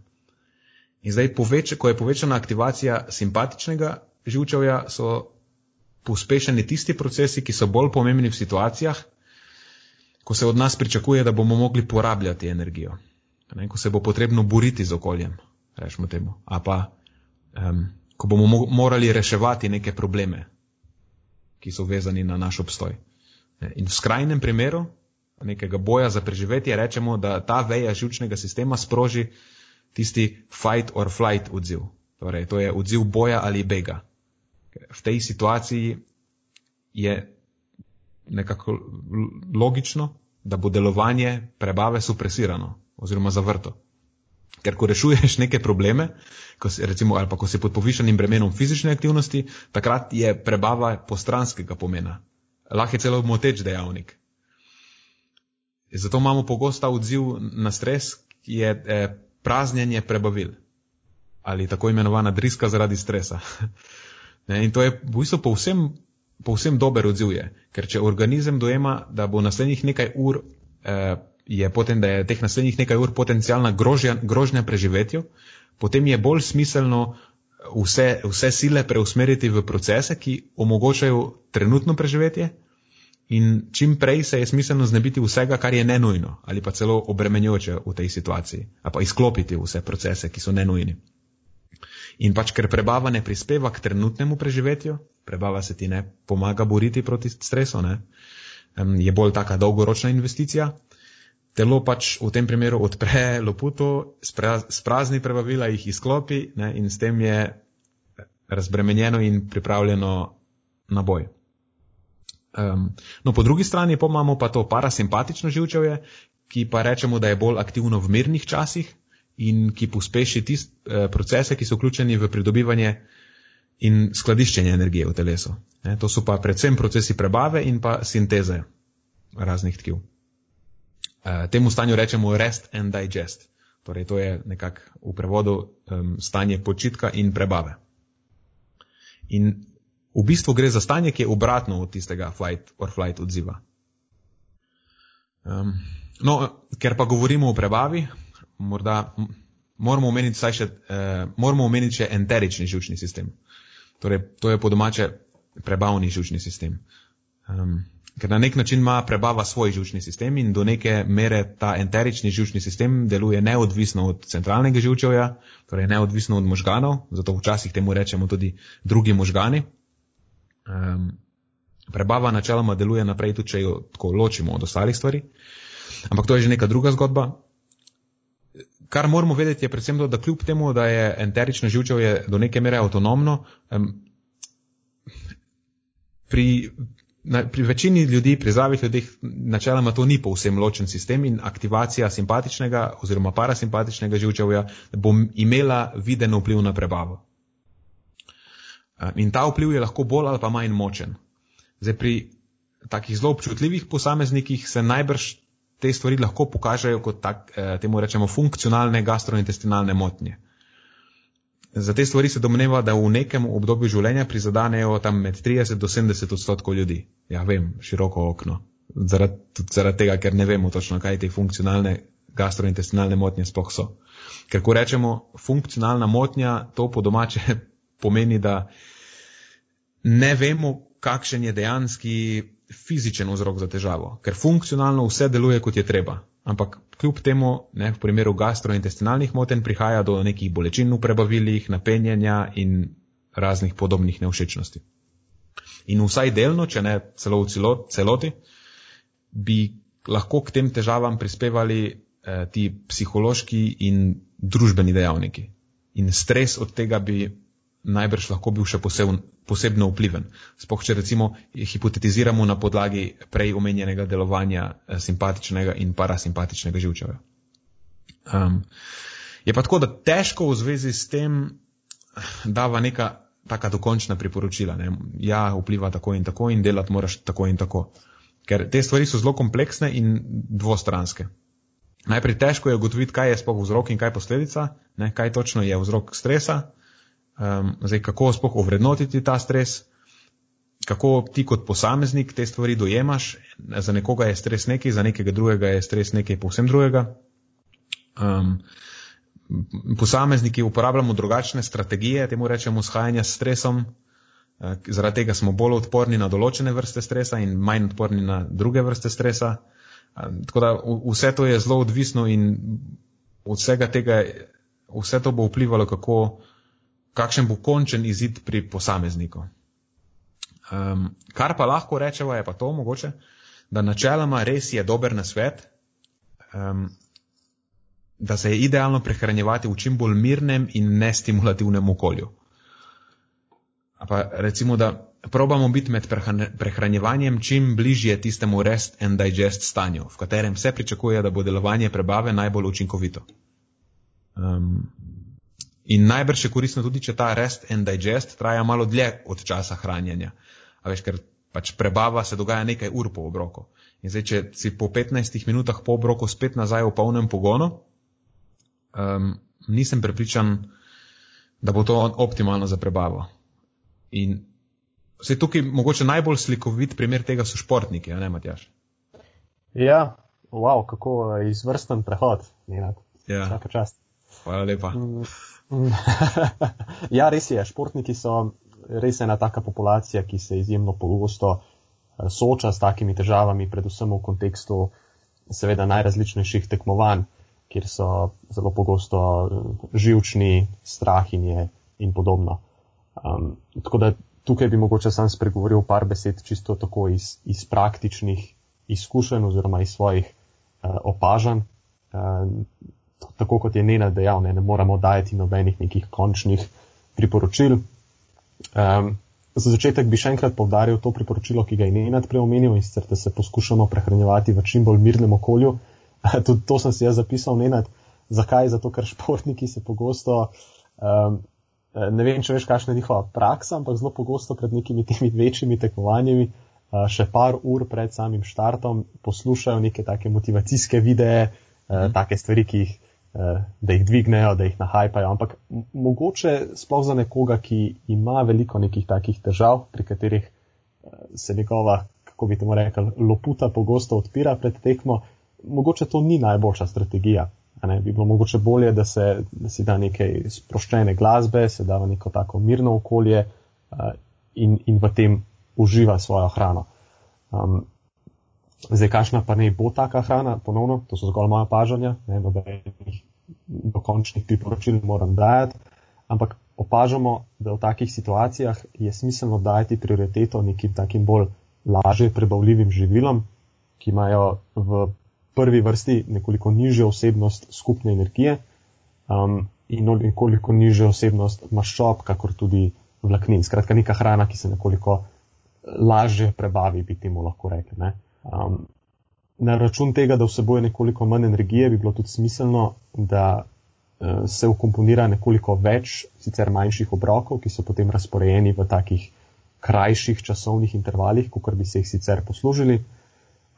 In zdaj, poveč, ko je povečana aktivacija simpatičnega živčevja, so pospešeni tisti procesi, ki so bolj pomembni v situacijah, ko se od nas pričakuje, da bomo mogli porabljati energijo. Ne, ko se bo potrebno boriti z okoljem, rečemo temu. A pa um, ko bomo morali reševati neke probleme, ki so vezani na naš obstoj. In v skrajnem primeru nekega boja za preživetje rečemo, da ta veja žilčnega sistema sproži tisti fight or flight odziv. Torej, to je odziv boja ali bega. V tej situaciji je nekako logično, da bo delovanje prebave supresirano oziroma zavrto. Ker ko rešuješ neke probleme, ko si, recimo, ali pa ko si pod povišanim bremenom fizične aktivnosti, takrat je prebava postranskega pomena. Lahko je celo moteč dejavnik. Zato imamo pogosto odziv na stres, ki je eh, praznjenje prebavil ali tako imenovana driska zaradi stresa. ne, in to je v bistvu povsem, povsem dober odziv, je, ker če organizem dojema, da bo naslednjih nekaj ur eh, je potem, da je teh naslednjih nekaj ur potencijalna grožnja, grožnja preživetju, potem je bolj smiselno vse, vse sile preusmeriti v procese, ki omogočajo trenutno preživetje in čim prej se je smiselno znebiti vsega, kar je nenujno ali pa celo obremenjujoče v tej situaciji, ali pa izklopiti vse procese, ki so nenujni. In pač, ker prebava ne prispeva k trenutnemu preživetju, prebava se ti ne pomaga boriti proti stresu, ne, je bolj taka dolgoročna investicija, telo pač v tem primeru odpre loputo, sprazni prebavila, jih izklopi ne, in s tem je razbremenjeno in pripravljeno na boj. Um, no, po drugi strani pa imamo pa to parasimpatično živčevje, ki pa rečemo, da je bolj aktivno v mirnih časih in ki pospeši tiste eh, procese, ki so vključeni v pridobivanje in skladiščenje energije v telesu. Ne, to so pa predvsem procesi prebave in pa sinteze raznih tkiv. Uh, temu stanju rečemo rest and digest. Torej, to je nekako v prevodu um, stanje počitka in prebave. In v bistvu gre za stanje, ki je obratno od tistega flight or flight odziva. Um, no, ker pa govorimo o prebavi, morda moramo omeniti, še, uh, moramo omeniti še enterični žučni sistem. Torej, to je po domače prebavni žučni sistem. Um, ker na nek način ima prebava svoj žučni sistem in do neke mere ta enterični žučni sistem deluje neodvisno od centralnega žučevja, torej neodvisno od možganov, zato včasih temu rečemo tudi drugi možgani. Um, prebava načeloma deluje naprej, tudi če jo tako ločimo od ostalih stvari. Ampak to je že neka druga zgodba. Kar moramo vedeti je predvsem to, da kljub temu, da je enterično živčevje do neke mere avtonomno, um, pri na, pri večini ljudi, pri zdravih ljudeh, načeloma to ni povsem ločen sistem in aktivacija simpatičnega oziroma parasimpatičnega živčevja bo imela viden vpliv na prebavo. In ta vpliv je lahko bolj ali pa manj močen. Zdaj, pri takih zelo občutljivih posameznikih se najbrž te stvari lahko pokažejo kot tak, eh, temu rečemo funkcionalne gastrointestinalne motnje. Za te stvari se domneva, da v nekem obdobju življenja prizadanejo tam med 30 do 70 odstotkov ljudi. Ja, vem, široko okno. Zaradi, tudi zaradi tega, ker ne vemo točno, kaj te funkcionalne gastrointestinalne motnje sploh so. Ker ko rečemo funkcionalna motnja, to po domače pomeni, da ne vemo, kakšen je dejanski fizičen vzrok za težavo. Ker funkcionalno vse deluje, kot je treba. Ampak kljub temu, ne, v primeru gastrointestinalnih motenj prihaja do nekih bolečin v prebavilih, napenjanja in raznih podobnih neušečnosti. In vsaj delno, če ne celo v celoti, bi lahko k tem težavam prispevali eh, ti psihološki in družbeni dejavniki. In stres od tega bi najbrž lahko bil še posebno, posebno vpliven. Spoh, če recimo hipotetiziramo na podlagi prej omenjenega delovanja eh, simpatičnega in parasimpatičnega živčeva. Um, je pa tako, da težko v zvezi s tem eh, dava neka taka dokončna priporočila. Ne? Ja, vpliva tako in tako in delati moraš tako in tako. Ker te stvari so zelo kompleksne in dvostranske. Najprej težko je ugotoviti, kaj je spoh vzrok in kaj posledica, ne? kaj točno je vzrok stresa, Um, zdaj, kako sploh ovrednotiti ta stres, kako ti kot posameznik te stvari dojemaš. Za nekoga je stres nekaj, za nekega drugega je stres nekaj povsem drugega. Um, posamezniki uporabljamo drugačne strategije, temu rečemo shajanja s stresom. Uh, zaradi tega smo bolj odporni na določene vrste stresa in manj odporni na druge vrste stresa. Tako da vse to je zelo odvisno in od vsega tega, vse to bo vplivalo, kako kakšen bo končen izid pri posamezniku. Um, kar pa lahko rečemo, je pa to mogoče, da načeloma res je dober na svet, um, da se je idealno prehranjevati v čim bolj mirnem in nestimulativnem okolju. Pa recimo, da probamo biti med prehranjevanjem čim bližje tistemu rest and digest stanju, v katerem se pričakuje, da bo delovanje prebave najbolj učinkovito. Um, In najbrž je koristno tudi, če ta rest and digest traja malo dlje od časa hranjenja. A veš, ker pač prebava se dogaja nekaj ur po obroku. In zdaj, če si po 15 minutah po obroku spet nazaj v polnem pogonu, um, nisem prepričan, da bo to optimalno za prebavo. In vse tukaj mogoče najbolj slikovit primer tega so športniki, ne Matjaš? Ja, wow, kako izvrsten prehod. Ja. Hvala lepa. Ja, res je. Športniki so res ena taka populacija, ki se izjemno pogosto eh, sooča s takimi težavami, predvsem v kontekstu seveda najrazličnejših tekmovanj, kjer so zelo pogosto eh, živčni, strahinje in podobno. Um, tako da tukaj bi mogoče sam spregovoril par besed čisto tako iz, iz praktičnih izkušenj oziroma iz svojih uh, opažanj. Uh, tako kot je Nena dejal, ne, ne moramo dajati nobenih nekih končnih priporočil. Um, za začetek bi še enkrat povdaril to priporočilo, ki ga je Nena preomenil in sicer, da se poskušamo prehranjevati v čim bolj mirnem okolju. Tudi to sem si jaz zapisal, Nena. Zakaj? Zato, ker športniki se pogosto, um, ne vem, če veš, kakšna je njihova praksa, ampak zelo pogosto pred nekimi temi večjimi tekmovanjami, uh, še par ur pred samim štartom, poslušajo neke take motivacijske videe, uh, mm. take stvari, ki jih Eh, da jih dvignejo, da jih nahajpajo. Ampak mogoče sploh za nekoga, ki ima veliko nekih takih težav, pri katerih eh, se njegova, kako bi temu rekel, loputa pogosto odpira pred tekmo, mogoče to ni najboljša strategija. Ne, bi bilo mogoče bolje, da, se, da si da nekaj sproščene glasbe, se da v neko tako mirno okolje uh, in, in v tem uživa svojo hrano. Um, Zdaj, kakšna pa ne bo taka hrana, ponovno, to so zgolj moja pažanja, ne nobenih dokončnih priporočil moram dajati, ampak opažamo, da v takih situacijah je smiselno dajati prioriteto nekim takim bolj lažje prebavljivim živilom, ki imajo v prvi vrsti nekoliko nižjo osebnost skupne energije um, in nekoliko nižjo osebnost maščob, kakor tudi vlaknin. Skratka, neka hrana, ki se nekoliko lažje prebavi, bi temu lahko rekli. Um, na račun tega, da vseboje nekoliko manj energije, bi bilo tudi smiselno, da uh, se ukomponira nekoliko več sicer manjših obrokov, ki so potem razporejeni v takih krajših časovnih intervalih, kot bi se jih sicer poslužili.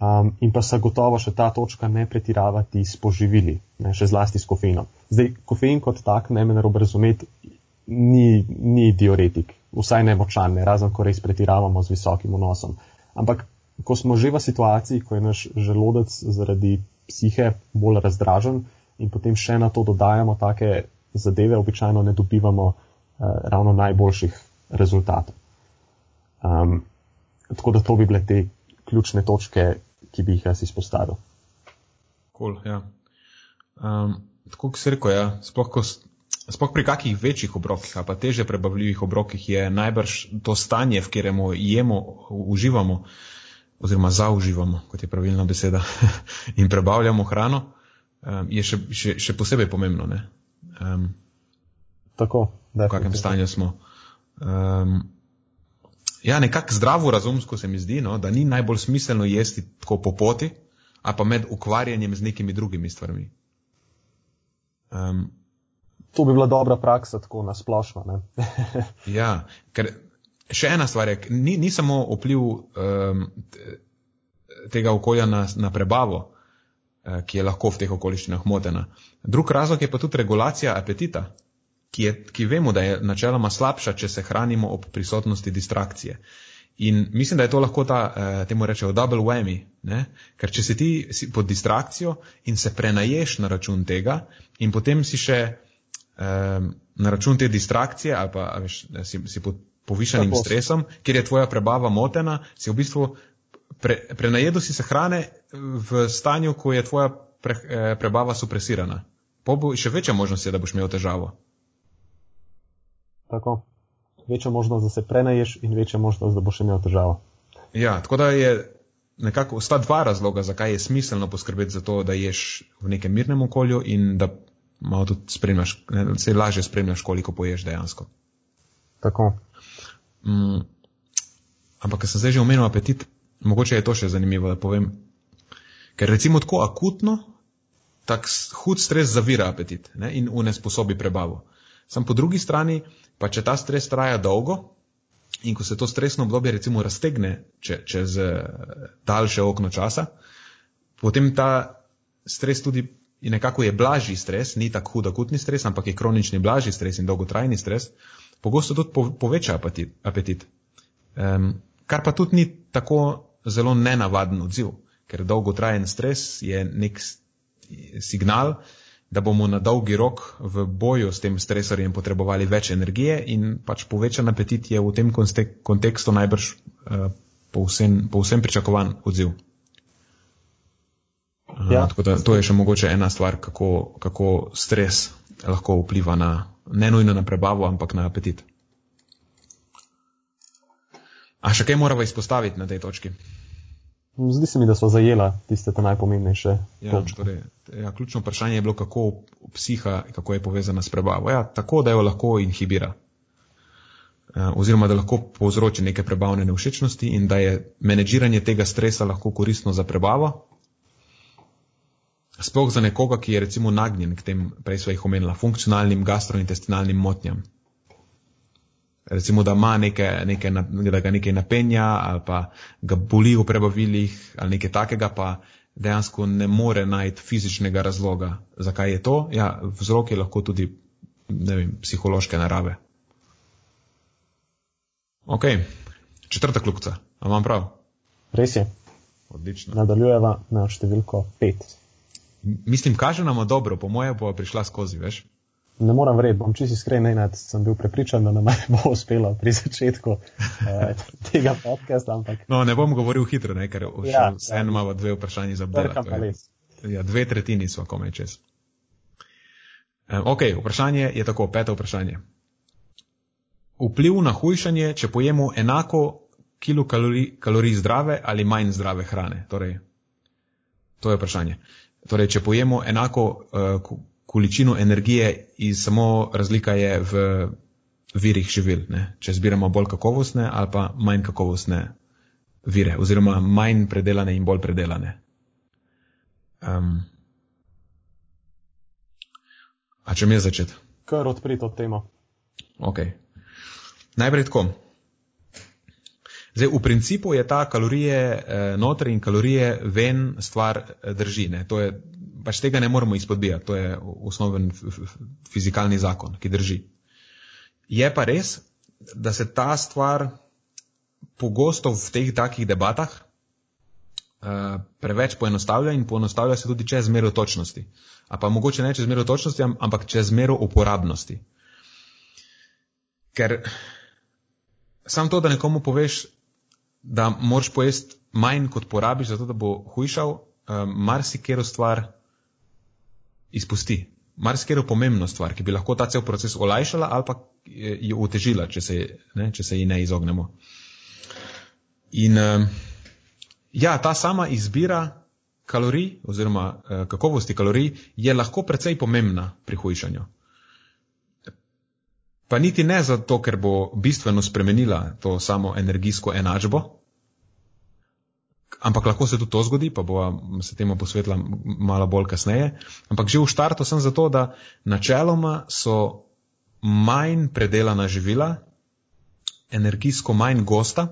Um, in pa se gotovo še ta točka ne pretiravati s poživili, ne, še zlasti s kofeinom. Zdaj, kofein kot tak, ne me narobe razumeti, ni, ni diuretik, vsaj ne močan, ne, razen ko res pretiravamo z visokim vnosom. Ampak, ko smo že v situaciji, ko je naš želodec zaradi psihe bolj razdražen in potem še na to dodajamo take zadeve, običajno ne dobivamo uh, ravno najboljših rezultatov. Um, tako da to bi bile te ključne točke, ki bi jih jaz izpostavil. Cool, ja. um, tako kot se rekel, ja, sploh, ko, sploh pri kakih večjih obrokih pa teže prebavljivih obrokih je najbrž to stanje, v katerem jemo, uživamo oziroma zauživamo, kot je pravilna beseda, in prebavljamo hrano, um, je še, še, še posebej pomembno. Um, tako, v kakem stanju smo. Um, Ja, nekako zdravo razumsko se mi zdi, no, da ni najbolj smiselno jesti tako po poti, a pa med ukvarjanjem z nekimi drugimi stvarmi. Um, to bi bila dobra praksa, tako nasplošno. ja, ker še ena stvar je, ni, ni samo vpliv um, tega okolja na, na prebavo, uh, ki je lahko v teh okoliščinah motena. Drug razlog je pa tudi regulacija apetita ki, je, ki vemo, da je načeloma slabša, če se hranimo ob prisotnosti distrakcije. In mislim, da je to lahko ta, eh, temu rečejo, double whammy, ne? ker če si ti si pod distrakcijo in se prenaješ na račun tega in potem si še eh, na račun te distrakcije ali pa veš, si, si pod povišanim Tako. stresom, kjer je tvoja prebava motena, si v bistvu pre, prenajedo si se hrane v stanju, ko je tvoja pre, eh, prebava supresirana. Po bo še večja možnost je, da boš imel težavo. Tako. Večja možnost, da se prenaješ, in večja možnost, da boš imel težavo. Ja, tako da je nekako sta dva razloga, zakaj je smiselno poskrbeti za to, da ješ v nekem mirnem okolju in da malo tudi spremljaš, ne, se lažje spremljaš, koliko poješ dejansko. Tako. Mm, ampak, ker sem zdaj že omenil apetit, mogoče je to še zanimivo, da povem. Ker recimo tako akutno, tak hud stres zavira apetit ne, in unesposobi prebavo. Sam po drugi strani, pa če ta stres traja dolgo in ko se to stresno obdobje recimo raztegne če, čez daljše okno časa, potem ta stres tudi nekako je blažji stres, ni tako hud akutni stres, ampak je kronični blažji stres in dolgotrajni stres, pogosto tudi po, poveča apetit. apetit. Um, kar pa tudi ni tako zelo nenavaden odziv, ker dolgotrajen stres je nek signal, da bomo na dolgi rok v boju s tem stresorjem potrebovali več energije in pač povečan apetit je v tem kontekstu najbrž uh, povsem, povsem pričakovan odziv. Ja. Uh, da, to je še mogoče ena stvar, kako, kako stres lahko vpliva na, ne nujno na prebavo, ampak na apetit. A še kaj moramo izpostaviti na tej točki? Zdi se mi, da so zajela tiste najpomembnejše. Ja, torej, ja, ključno vprašanje je bilo, kako psiha, kako je povezana s prebavo. Ja, tako, da jo lahko inhibira. Eh, oziroma, da lahko povzroči neke prebavne neušečnosti in da je menedžiranje tega stresa lahko koristno za prebavo. Sploh za nekoga, ki je recimo nagnjen k tem, prej smo jih omenila, funkcionalnim gastrointestinalnim motnjam recimo, da ima neke, neke, da ga nekaj napenja ali pa ga boli v prebavilih ali nekaj takega, pa dejansko ne more najti fizičnega razloga, zakaj je to. Ja, vzrok je lahko tudi, vem, psihološke narave. Ok, četrta klukca, imam prav? Res je. Odlično. Nadaljujeva na številko pet. Mislim, kaže nam dobro, po moje bo prišla skozi, veš? ne morem verjeti, bom čisto iskren, ne, sem bil prepričan, da nam bo uspelo pri začetku eh, tega podcasta. Ampak... No, ne bom govoril hitro, ne, ker ja, vse eno ja. imamo dve vprašanje za Bela. Ja, dve tretjini smo komaj čez. Eh, ok, vprašanje je tako, peto vprašanje. Vpliv na hujšanje, če pojemo enako kilokalorij kalori zdrave ali manj zdrave hrane. Torej, to je vprašanje. Torej, če pojemo enako uh, količino energije in samo razlika je v virih živil, ne? če zbiramo bolj kakovostne ali pa manj kakovostne vire, oziroma manj predelane in bolj predelane. Um, a če mi je začeti? Kar odprito temo. Ok. Najprej tako. Zdaj, v principu je ta kalorije eh, noter in kalorije ven stvar eh, drži. Ne? To je, pač tega ne moremo izpodbijati, to je osnoven fizikalni zakon, ki drži. Je pa res, da se ta stvar pogosto v teh takih debatah uh, preveč poenostavlja in poenostavlja se tudi čez mero točnosti. A pa mogoče ne čez mero točnosti, ampak čez mero uporabnosti. Ker sam to, da nekomu poveš, da moraš pojesti manj, kot porabiš, zato da bo hujšal, um, marsikero stvar izpusti. Marsikero pomembno stvar, ki bi lahko ta cel proces olajšala ali pa jo otežila, če se, ne, če se ji ne izognemo. In um, ja, ta sama izbira kalorij oziroma uh, kakovosti kalorij je lahko precej pomembna pri hujšanju. Pa niti ne zato, ker bo bistveno spremenila to samo energijsko enačbo, ampak lahko se tudi to zgodi, pa bo se temu posvetila malo bolj kasneje. Ampak že v štartu sem zato, da načeloma so manj predelana živila, energijsko manj gosta,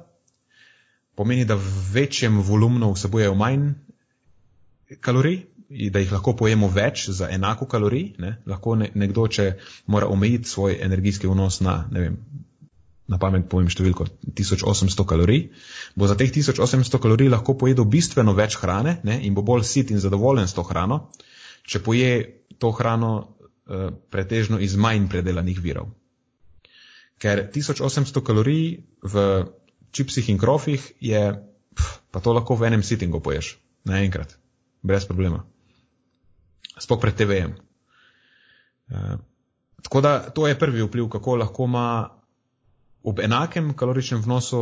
pomeni, da v večjem volumnu vsebujejo manj kalorij, da jih lahko pojemo več za enako kalorij. Ne? Lahko ne, nekdo, če mora omejiti svoj energijski vnos na, ne vem, na pamet povem številko 1800 kalorij, bo za teh 1800 kalorij lahko pojedel bistveno več hrane ne? in bo bolj sit in zadovoljen s to hrano, če poje to hrano uh, pretežno iz manj predelanih virov. Ker 1800 kalorij v čipsih in krofih je, pf, pa to lahko v enem sittingu poješ, naenkrat, brez problema sploh pred TV-jem. Uh, eh, tako da to je prvi vpliv, kako lahko ima ob enakem kaloričnem vnosu,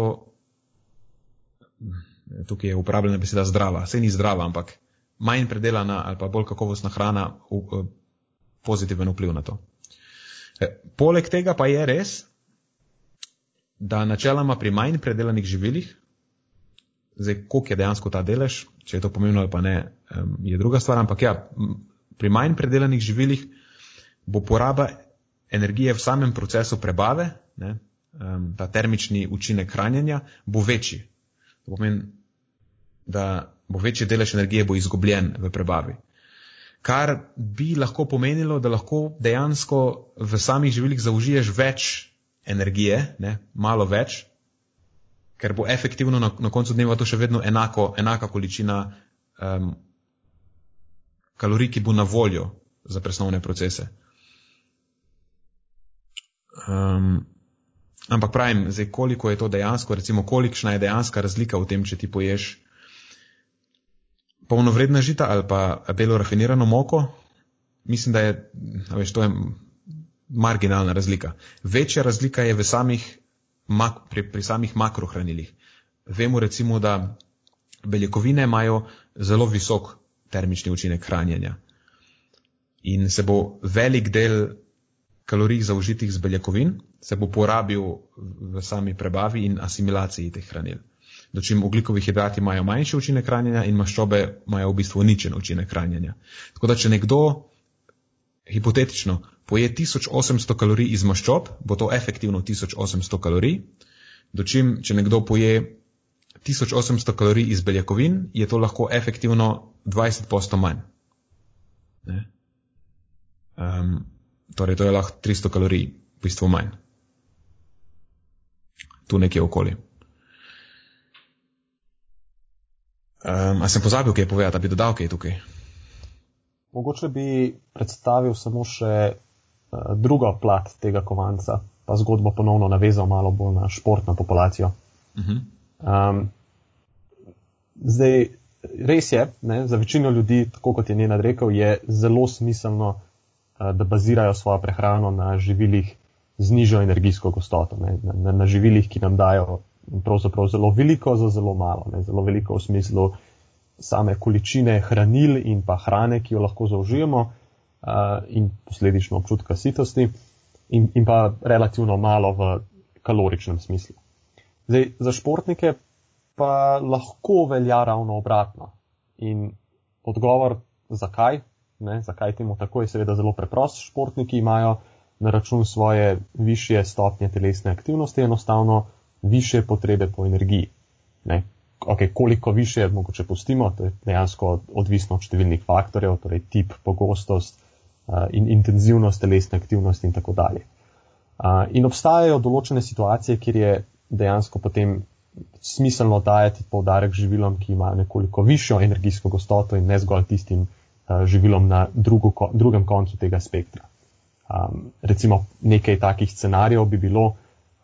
tukaj je uporabljena beseda zdrava, se ni zdrava, ampak manj predelana ali pa bolj kakovostna hrana, v, uh, pozitiven vpliv na to. Poleg tega pa je res, da načeloma pri manj predelanih živilih, zdaj koliko je dejansko ta delež, če je to pomembno ali pa ne, je druga stvar, ampak ja, pri manj predelanih živilih bo poraba energije v samem procesu prebave, ne, um, ta termični učinek hranjenja, bo večji. To pomeni, da bo večji delež energije bo izgubljen v prebavi. Kar bi lahko pomenilo, da lahko dejansko v samih živilih zaužiješ več energije, ne, malo več, ker bo efektivno na, na koncu dneva to še vedno enako, enaka količina um, kalorij, ki bo na voljo za presnovne procese. Um, ampak pravim, zdaj, koliko je to dejansko, recimo, kolikšna je dejanska razlika v tem, če ti poješ polnovredna žita ali pa belo rafinirano moko, mislim, da je, veš, to je marginalna razlika. Večja razlika je samih, mak, pri, pri samih makrohranilih. Vemo recimo, da beljakovine imajo zelo visok termični učinek hranjenja. In se bo velik del kalorij zaužitih z beljakovin se bo porabil v sami prebavi in asimilaciji teh hranil. Dočim ugljikovi hidrati imajo manjši učinek hranjenja in maščobe imajo v bistvu ničen učinek hranjenja. Tako da, če nekdo hipotetično poje 1800 kalorij iz maščob, bo to efektivno 1800 kalorij. Dočim, če nekdo poje 1800 kalorij iz beljakovin, je to lahko efektivno 20% manj. Um, torej, to je lahko 300 kalorij, v bistvu manj. Tu nekje okoli. Um, a sem pozabil, kaj je povedati, da bi dodal kaj tukaj? Mogoče bi predstavil samo še uh, drugo plat tega kovanca, pa zgodbo ponovno navezal malo bolj na športno populacijo. Uh -huh. Um, zdaj, res je, ne, za večino ljudi, tako kot je Nenad rekel, je zelo smiselno, uh, da bazirajo svojo prehrano na živilih z nižjo energijsko gostoto, ne, na, na živilih, ki nam dajo pravzaprav zelo veliko za zelo malo, ne, zelo veliko v smislu same količine hranil in pa hrane, ki jo lahko zaužijemo uh, in posledično občutka sitosti. in, in pa relativno malo v kaloričnem smislu. Zdaj, za športnike pa lahko velja ravno obratno. In odgovor, zakaj, ne, zakaj temu tako, je seveda zelo preprost. Športniki imajo na račun svoje višje stopnje telesne aktivnosti enostavno više potrebe po energiji. Ne. Okay, koliko više, mogoče pustimo, to je dejansko odvisno od številnih faktorjev, torej tip, pogostost uh, in intenzivnost telesne aktivnosti in tako dalje. Uh, in obstajajo določene situacije, kjer je dejansko potem smiselno dajati poudarek živilom, ki imajo nekoliko višjo energijsko gostoto in ne zgolj tistim uh, živilom na drugo, drugem koncu tega spektra. Um, recimo nekaj takih scenarijev bi bilo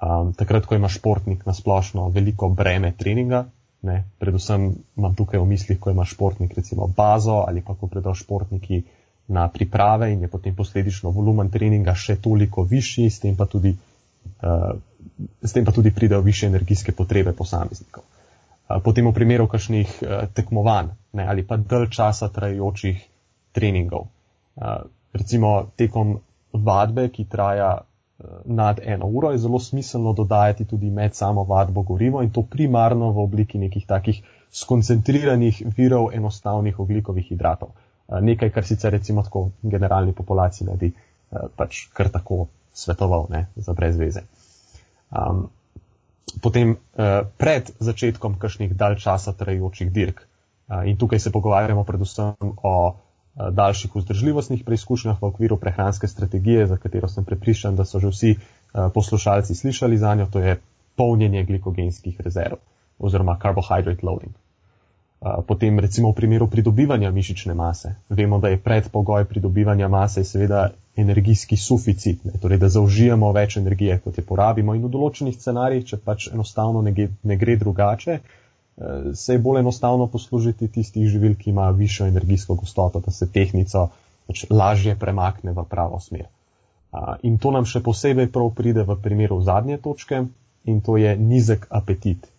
um, takrat, ko ima športnik na splošno veliko breme treninga, ne, predvsem imam tukaj v mislih, ko ima športnik recimo bazo ali pa ko predajo športniki na priprave in je potem posledično volumen treninga še toliko višji, s tem pa tudi, uh, s tem pa tudi pridejo više energijske potrebe posameznikov. Potem v primeru kakšnih uh, tekmovanj ne, ali pa dalj časa trajajočih treningov. Recimo tekom vadbe, ki traja eh, nad eno uro, je zelo smiselno dodajati tudi med samo vadbo gorivo in to primarno v obliki nekih takih skoncentriranih virov enostavnih oglikovih hidratov. Nekaj, kar sicer recimo tako generalni populaciji ne bi eh, pač kar tako svetoval, ne, za brez veze. Um, potem uh, pred začetkom kakšnih dalj časa trajajočih dirk, uh, in tukaj se pogovarjamo predvsem o Eh, daljših vzdržljivostnih preizkušnjah v okviru prehranske strategije, za katero sem prepričan, da so že vsi eh, poslušalci slišali za njo, to je polnjenje glikogenskih rezerv oziroma carbohydrate loading. Potem recimo v primeru pridobivanja mišične mase. Vemo, da je predpogoj pridobivanja mase seveda energijski suficit, ne, torej da zaužijemo več energije, kot je porabimo in v določenih scenarijih, če pač enostavno ne gre, ne gre drugače, se je bolj enostavno poslužiti tistih živil, ki imajo višjo energijsko gostoto, da se tehnico pač lažje premakne v pravo smer. In to nam še posebej prav pride v primeru zadnje točke in to je nizek apetit.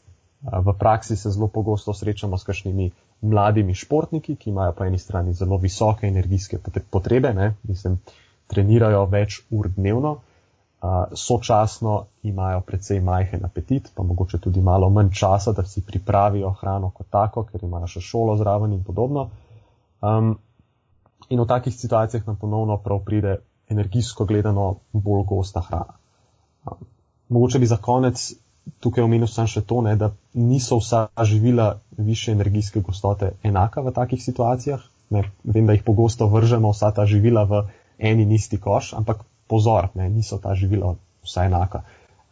V praksi se zelo pogosto srečamo s kakšnimi mladimi športniki, ki imajo po eni strani zelo visoke energijske potrebe, ne, mislim, trenirajo več ur dnevno, sočasno imajo precej majhen apetit, pa mogoče tudi malo manj časa, da si pripravijo hrano kot tako, ker imajo še šolo zraven in podobno. Um, in v takih situacijah nam ponovno prav pride energijsko gledano bolj gosta hrana. Um, mogoče bi za konec tukaj omenil sam še to, ne, da niso vsa živila više energijske gostote enaka v takih situacijah. Ne, vem, da jih pogosto vržemo vsa ta živila v eni in isti koš, ampak pozor, ne, niso ta živila vsa enaka.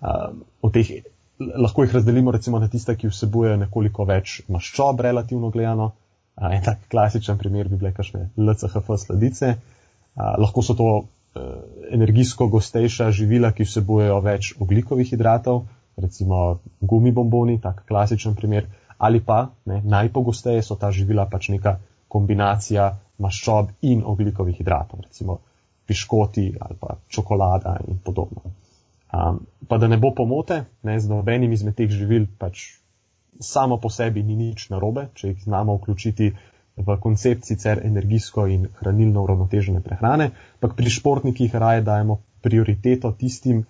Uh, teh, lahko jih razdelimo recimo na tiste, ki vsebujejo nekoliko več maščob, relativno gledano. Uh, en tak klasičen primer bi bile kakšne LCHF sledice. Uh, lahko so to uh, energijsko gostejša živila, ki vsebujejo več oglikovih hidratov, recimo gumibomboni, tak klasičen primer. Ali pa ne, najpogosteje so ta živila pač neka kombinacija maščob in oglikovih hidratov. Recimo piškoti ali pa čokolada in podobno. Um, pa da ne bo pomote, ne, z nobenim izmed teh živil pač samo po sebi ni nič narobe, če jih znamo vključiti v koncept sicer energijsko in hranilno uravnotežene prehrane, ampak pri športnikih raje dajemo prioriteto tistim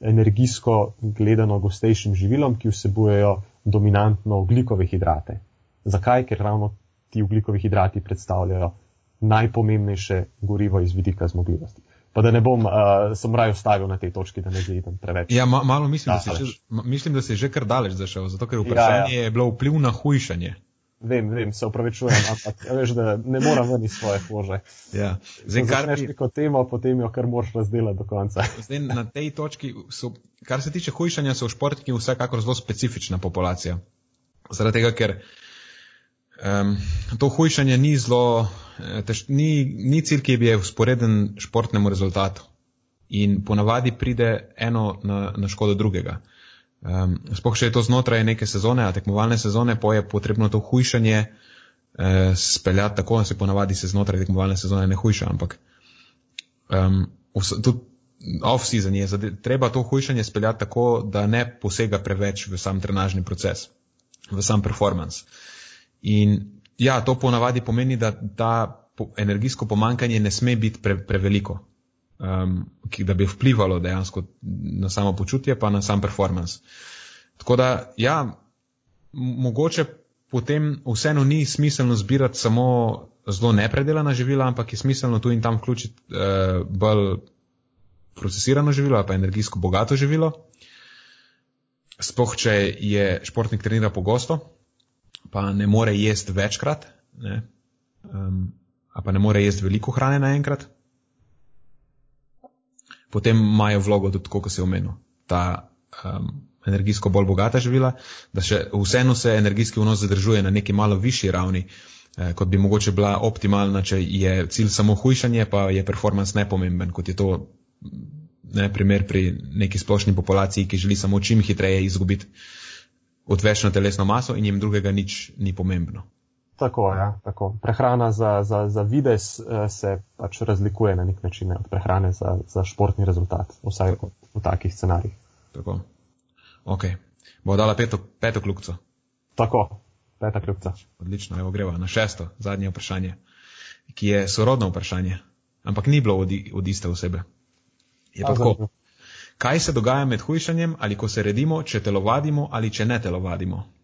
energijsko gledano gostejšim živilom, ki vsebujejo dominantno oglikove hidrate. Zakaj? Ker ravno ti oglikovi hidrati predstavljajo najpomembnejše gorivo iz vidika zmogljivosti. Pa da ne bom, uh, sem raje ostavil na tej točki, da ne zaidem preveč. Ja, ma, malo mislim da, že, mislim, da si že kar daleč zašel, zato ker vprašanje ja, ja. je bilo vpliv na hujšanje. Vem, vem, se upravičujem, ampak veš, da ne moram ven iz svoje kože. Ja. Zdaj, kar neš neko temo, potem jo kar moraš razdelati do konca. Zdaj, na tej točki, so, kar se tiče hujšanja, so športniki vsekakor zelo specifična populacija. Zaradi tega, ker Um, to hujšanje ni zelo, eh, tež, ni, ni cilj, ki bi je usporeden športnemu rezultatu. In ponavadi pride eno na, na škodo drugega. Um, Sploh, če je to znotraj neke sezone, a tekmovalne sezone, pa je potrebno to hujšanje eh, speljati tako, da se ponavadi se znotraj tekmovalne sezone ne hujša, ampak um, tudi off-season je, treba to hujšanje speljati tako, da ne posega preveč v sam trenažni proces, v sam performance. In ja, to ponavadi pomeni, da ta energijsko pomankanje ne sme biti pre, preveliko. Um, ki, da bi vplivalo dejansko na samo počutje, pa na sam performance. Tako da, ja, mogoče potem vseeno ni smiselno zbirati samo zelo nepredelana živila, ampak je smiselno tu in tam vključiti uh, bolj procesirano živilo, pa energijsko bogato živilo. Sploh, če je športnik trenira pogosto, pa ne more jesti večkrat, ne, um, pa ne more jesti veliko hrane naenkrat, potem imajo vlogo tudi, kot se je omenil, ta um, energijsko bolj bogata živila, da še vseeno se energijski vnos zadržuje na neki malo višji ravni, eh, kot bi mogoče bila optimalna, če je cilj samo hujšanje, pa je performance nepomemben, kot je to ne, primer pri neki splošni populaciji, ki želi samo čim hitreje izgubiti odvečno telesno maso in jim drugega nič ni pomembno. Tako, ja, tako. Prehrana za, za, za vides eh, se pač razlikuje na nek način od prehrane za, za športni rezultat, vsaj v, v takih scenarijih. Tako. Ok. Bo dala peto, peto kljubco. Tako, peta kljubca. Odlično, evo greva na šesto, zadnje vprašanje, ki je sorodno vprašanje, ampak ni bilo od, od iste osebe. Je pa tako. Kaj se dogaja med hujšanjem ali ko se redimo, če telovadimo ali če ne telovadimo?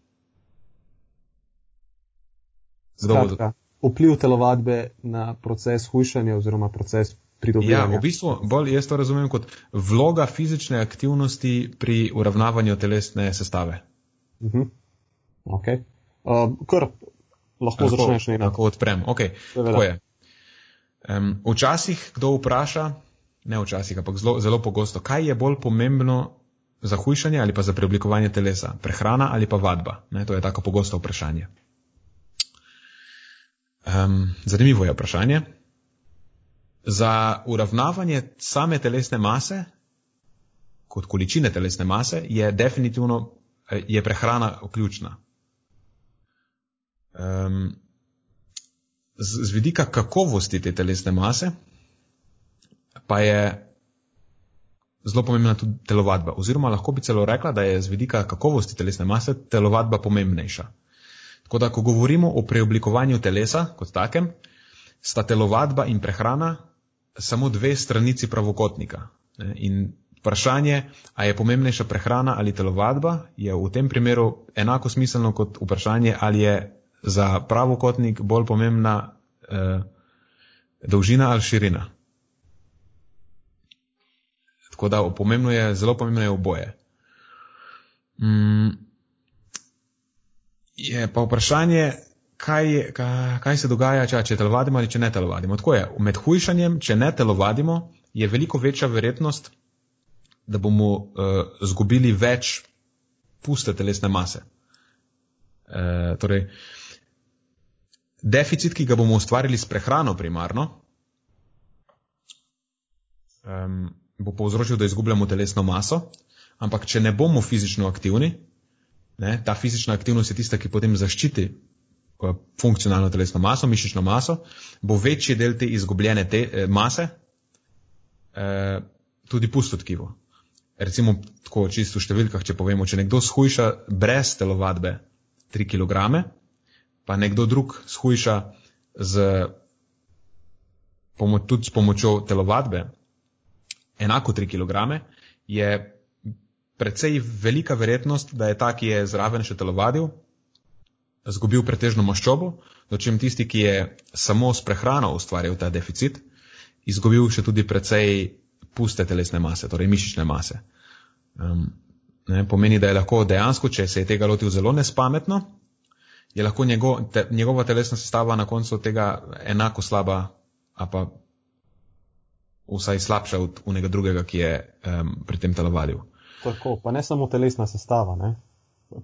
Skratka, vpliv telovadbe na proces hujšanja oziroma proces pridobivanja. Ja, v bistvu bolj jaz to razumem kot vloga fizične aktivnosti pri uravnavanju telesne sestave. Uh -huh. Ok. Uh, kar lahko začneš nekaj. Lahko odprem. Ok, tako je. Um, včasih kdo vpraša, ne včasih, ampak zelo, zelo pogosto, kaj je bolj pomembno za hujšanje ali pa za preoblikovanje telesa, prehrana ali pa vadba. Ne, to je tako pogosto vprašanje. Um, zanimivo je vprašanje. Za uravnavanje same telesne mase, kot količine telesne mase, je definitivno eh, je prehrana ključna. Um, z, z vidika kakovosti te telesne mase, pa je zelo pomembna tudi telovadba. Oziroma, lahko bi celo rekla, da je z vidika kakovosti telesne mase telovadba pomembnejša. Tako da, ko govorimo o preoblikovanju telesa kot takem, sta telovadba in prehrana samo dve stranici pravokotnika. In vprašanje, a je pomembnejša prehrana ali telovadba, je v tem primeru enako smiselno kot vprašanje, ali je za pravokotnik bolj pomembna eh, dolžina ali širina. Tako da pomembno je, zelo pomembno je oboje. Mm, je pa vprašanje, kaj, je, kaj, kaj se dogaja, če, če telovadimo ali če ne telovadimo. Tako je, med hujšanjem, če ne telovadimo, je veliko večja verjetnost, da bomo uh, zgubili več puste telesne mase. Uh, torej, deficit, ki ga bomo ustvarili s prehrano primarno, um, bo povzročil, da izgubljamo telesno maso, ampak če ne bomo fizično aktivni, Ne? Ta fizična aktivnost je tista, ki potem zaščiti funkcionalno telesno maso, mišično maso, bo večji del te izgubljene te, eh, mase eh, tudi pusto tkivo. Recimo, tako čisto v številkah, če povemo, če nekdo shujša brez telovadbe 3 kg, pa nekdo drug shujša z, pomo, tudi s pomočjo telovadbe enako 3 kg, je precej velika verjetnost, da je ta, ki je zraven še telovadil, zgubil pretežno maščobo, dočim tisti, ki je samo s prehrano ustvarjal ta deficit, izgubil še tudi precej puste telesne mase, torej mišične mase. Um, ne, pomeni, da je lahko dejansko, če se je tega lotil zelo nespametno, je lahko njegov, te, njegova telesna sestava na koncu tega enako slaba, a pa vsaj slabša od unega drugega, ki je um, pri tem telovadil. Tako, pa ne samo telesna sestava. Ne?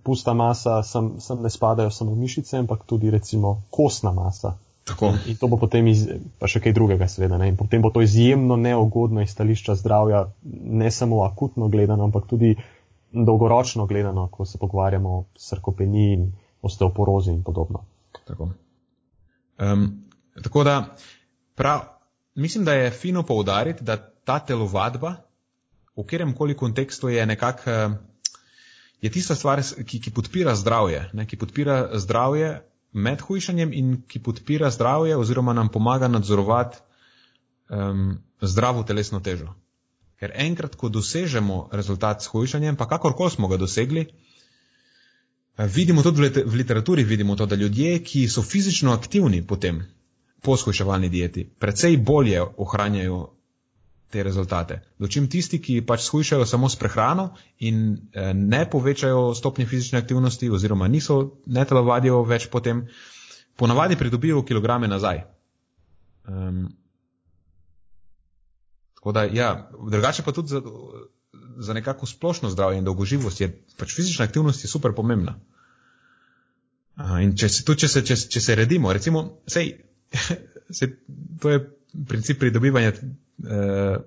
Pusta masa, sem, sem ne spadajo samo mišice, ampak tudi recimo kostna masa. Tako. In to bo potem, iz, pa še kaj drugega, seveda. Ne? In potem bo to izjemno neugodno iz stališča zdravja, ne samo akutno gledano, ampak tudi dolgoročno gledano, ko se pogovarjamo o sarkopeniji in osteoporozi in podobno. Tako. Um, tako da, prav, mislim, da je fino poudariti, da ta telovadba v katerem koli kontekstu je nekako, eh, je tista stvar, ki, ki podpira zdravje, ne, ki podpira zdravje med hujšanjem in ki podpira zdravje oziroma nam pomaga nadzorovati um, zdravo telesno težo. Ker enkrat, ko dosežemo rezultat s hujšanjem, pa kakorkoli smo ga dosegli, eh, vidimo tudi v literaturi, vidimo to, da ljudje, ki so fizično aktivni potem po shujševalni dieti, precej bolje ohranjajo te rezultate. Dočim tisti, ki pač shujšajo samo s prehrano in eh, ne povečajo stopnje fizične aktivnosti oziroma niso, ne telovadijo več potem, ponavadi pridobijo kilograme nazaj. Um, tako da, ja, drugače pa tudi za, za nekako splošno zdravje in dolgoživost je pač fizična aktivnost je super pomembna. Uh, in če se, tudi, če se, če, če se redimo, recimo, sej, sej, to je princip pridobivanja uh,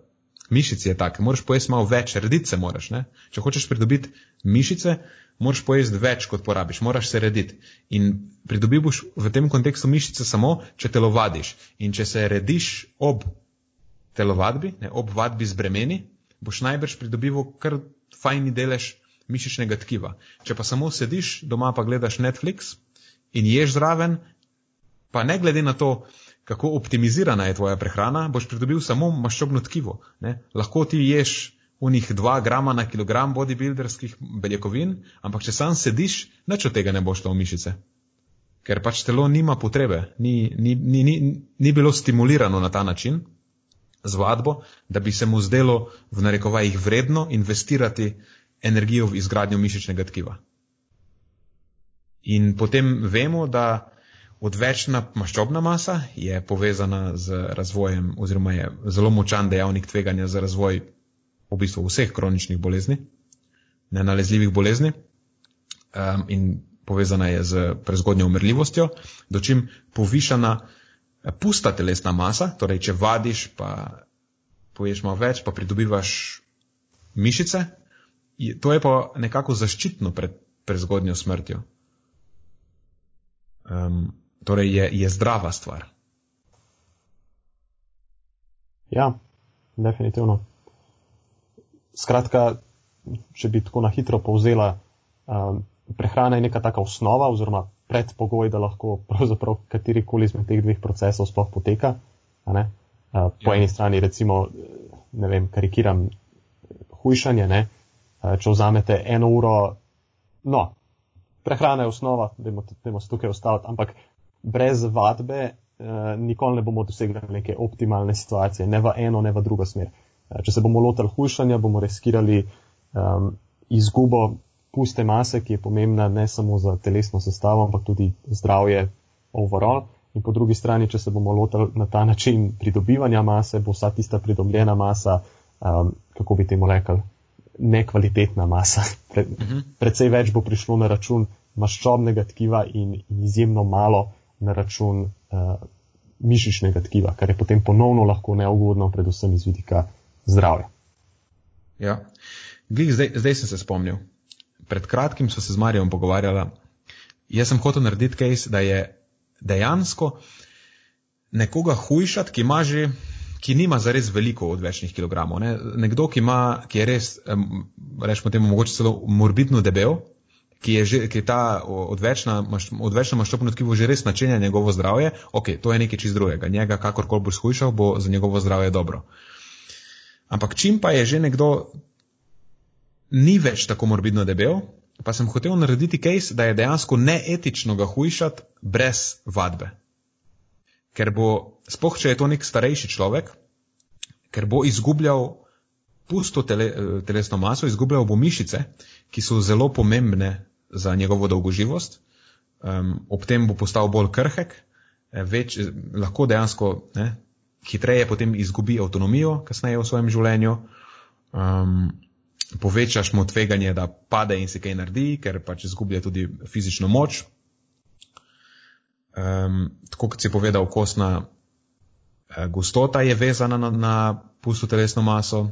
mišic je tak, moraš pojesti malo več, rediti se moraš. Ne? Če hočeš pridobiti mišice, moraš pojesti več, kot porabiš, moraš se rediti. In pridobiš v tem kontekstu mišice samo, če telovadiš. In če se rediš ob telovadbi, ne, ob vadbi z bremeni, boš najbrž pridobival kar fajni delež mišičnega tkiva. Če pa samo sediš doma pa gledaš Netflix in ješ zraven, pa ne glede na to, kako optimizirana je tvoja prehrana, boš pridobil samo maščobno tkivo. Ne? Lahko ti ješ unih 2 grama na kilogram bodybuilderskih beljakovin, ampak če sam sediš, nič od tega ne boš to v mišice. Ker pač telo nima potrebe, ni, ni, ni, ni, ni bilo stimulirano na ta način z vadbo, da bi se mu zdelo v narekovajih vredno investirati energijo v izgradnjo mišičnega tkiva. In potem vemo, da Odvečna maščobna masa je povezana z razvojem oziroma je zelo močan dejavnik tveganja za razvoj v bistvu vseh kroničnih bolezni, nenalezljivih bolezni um, in povezana je z prezgodnjo umrljivostjo, dočim povišana eh, pusta telesna masa, torej če vadiš, pa poješ malo več, pa pridobivaš mišice, to je pa nekako zaščitno pred prezgodnjo smrtjo. Um, Torej je, je zdrava stvar. Ja, definitivno. Skratka, če bi tako na hitro povzela, um, prehrana je neka taka osnova oziroma predpogoj, da lahko pravzaprav katerikoli izmed teh dveh procesov sploh poteka. Uh, po ja. eni strani recimo, ne vem, karikiram hujšanje, ne? Uh, če vzamete eno uro, no, prehrana je osnova, da se tukaj ostali, ampak brez vadbe uh, nikoli ne bomo dosegli neke optimalne situacije, ne v eno, ne v drugo smer. Uh, če se bomo lotili hujšanja, bomo riskirali um, izgubo puste mase, ki je pomembna ne samo za telesno sestavo, ampak tudi zdravje overall. In po drugi strani, če se bomo lotili na ta način pridobivanja mase, bo vsa tista pridobljena masa, um, kako bi temu rekli, nekvalitetna masa. Pre, uh mhm. -huh. Predvsej več bo prišlo na račun maščobnega tkiva in, in izjemno malo na račun uh, mišičnega tkiva, kar je potem ponovno lahko neugodno, predvsem iz vidika zdravja. Ja, Glih, zdaj, zdaj sem se spomnil. Pred kratkim smo se z Marijo pogovarjali. Jaz sem hotel narediti case, da je dejansko nekoga hujšati, ki ima že, ki nima zares veliko odvečnih kilogramov. Ne? Nekdo, ki, ima, ki je res, rečemo temu, mogoče celo morbidno debel, ki je, že, ki je ta odvečna, odvečna maščobno tkivo že res načenja njegovo zdravje, ok, to je nekaj čist drugega. Njega, kakorkoli bo shujšal, bo za njegovo zdravje dobro. Ampak čim pa je že nekdo ni več tako morbidno debel, pa sem hotel narediti case, da je dejansko neetično ga hujšati brez vadbe. Ker bo, spoh če je to nek starejši človek, ker bo izgubljal pusto tele, telesno maso, izgubljal bo mišice, ki so zelo pomembne za njegovo dolgoživost, um, ob tem bo postal bolj krhek, eh, več, lahko dejansko ne, hitreje potem izgubi avtonomijo kasneje v svojem življenju, um, povečaš mu tveganje, da pade in se kaj naredi, ker pač izgublja tudi fizično moč. Um, tako kot si povedal, kostna eh, gostota je vezana na, na pusto telesno maso,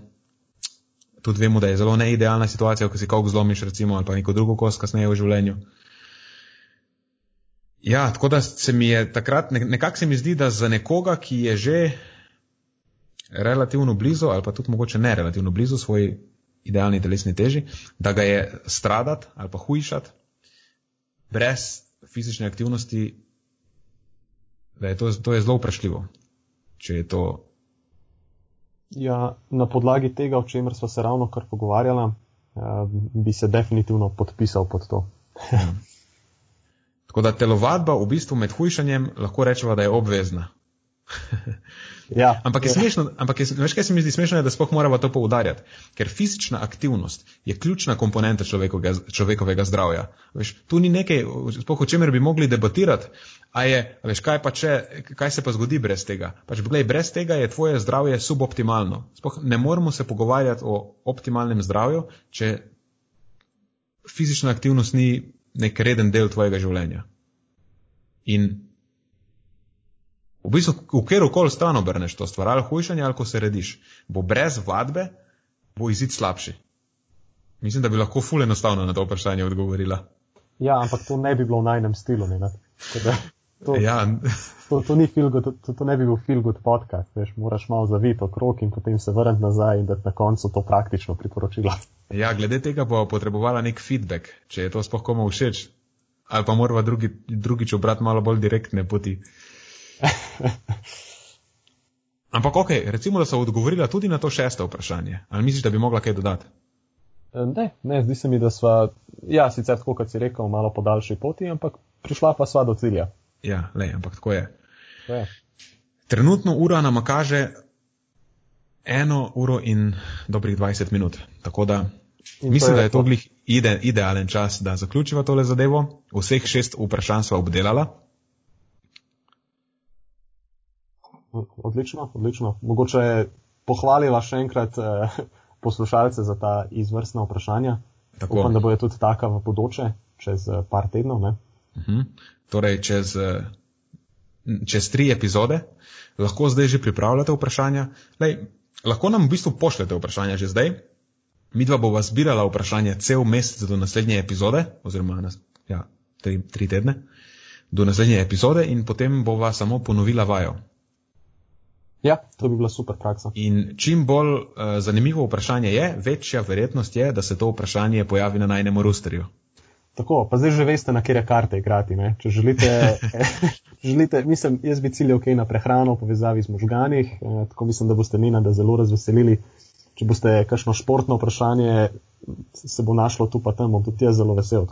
tudi vemo, da je zelo neidealna situacija, ko si kog zlomiš, recimo, ali pa neko drugo kost kasneje v življenju. Ja, tako da se mi je takrat, nekako se mi zdi, da za nekoga, ki je že relativno blizu, ali pa tudi mogoče ne relativno blizu svoji idealni telesni teži, da ga je stradati ali pa hujšati brez fizične aktivnosti, da je to, to je zelo vprašljivo, če je to Ja, na podlagi tega, o čemer smo se ravno kar pogovarjali, uh, bi se definitivno podpisal pod to. Tako da telovadba v bistvu med hujšanjem lahko rečemo, da je obvezna. Ja, ampak je ja. smešno, ampak je, veš, kaj se mi zdi smešno, je, da sploh moramo to poudarjati, ker fizična aktivnost je ključna komponenta človekovega, človekovega zdravja. Veš, tu ni nekaj, sploh o čemer bi mogli debatirati, a je, a veš, kaj pa če, kaj se pa zgodi brez tega. Pač, gledaj, brez tega je tvoje zdravje suboptimalno. Sploh ne moremo se pogovarjati o optimalnem zdravju, če fizična aktivnost ni nek reden del tvojega življenja. In v bistvu, v kjer koli stran obrneš to stvar, ali hujšanje, ali ko se rediš, bo brez vadbe, bo izid slabši. Mislim, da bi lahko ful enostavno na to vprašanje odgovorila. Ja, ampak to ne bi bilo v najnem stilu. Ne, ne? To, ja. to, to, ni good, to, to ne bi bil feel good podcast, veš, moraš malo zaviti okrog in potem se vrniti nazaj in da na koncu to praktično priporočila. Ja, glede tega bo potrebovala nek feedback, če je to sploh komu všeč. Ali pa morava drugi, drugič obrati malo bolj direktne poti. Ampak ok, recimo, da so odgovorila tudi na to šesto vprašanje. Ali misliš, da bi mogla kaj dodati? Ne, ne, zdi se mi, da sva, ja, sicer tako, kot si rekel, malo po daljši poti, ampak prišla pa sva do cilja. Ja, le, ampak tako je. To je. Trenutno ura nam kaže eno uro in dobrih 20 minut. Tako da in mislim, je da je to glih ide, idealen čas, da zaključiva tole zadevo. Vseh šest vprašanj sva obdelala. Odlično, odlično. Mogoče je pohvalila še enkrat eh, poslušalce za ta izvrstna vprašanja. Tako. Upam, da bojo tudi taka v bodoče, čez eh, par tednov. Uh mhm. -huh. Torej, čez, eh, čez tri epizode lahko zdaj že pripravljate vprašanja. Lej, lahko nam v bistvu pošljete vprašanja že zdaj. Mi dva bova zbirala vprašanja cel mesec do naslednje epizode, oziroma na, ja, tri, tri tedne, do naslednje epizode in potem bova samo ponovila vajo. Ja, to bi bila super praksa. In čim bolj uh, zanimivo vprašanje je, večja verjetnost je, da se to vprašanje pojavi na najnem rosterju. Tako, pa zdaj že veste, na kere karte igrati. Ne? Če želite, želite, mislim, jaz bi ciljal kaj na prehrano, povezavi z možganih, eh, tako mislim, da boste Nina da zelo razveselili. Če boste kakšno športno vprašanje, se bo našlo tu pa tam, bom tudi jaz zelo vesel.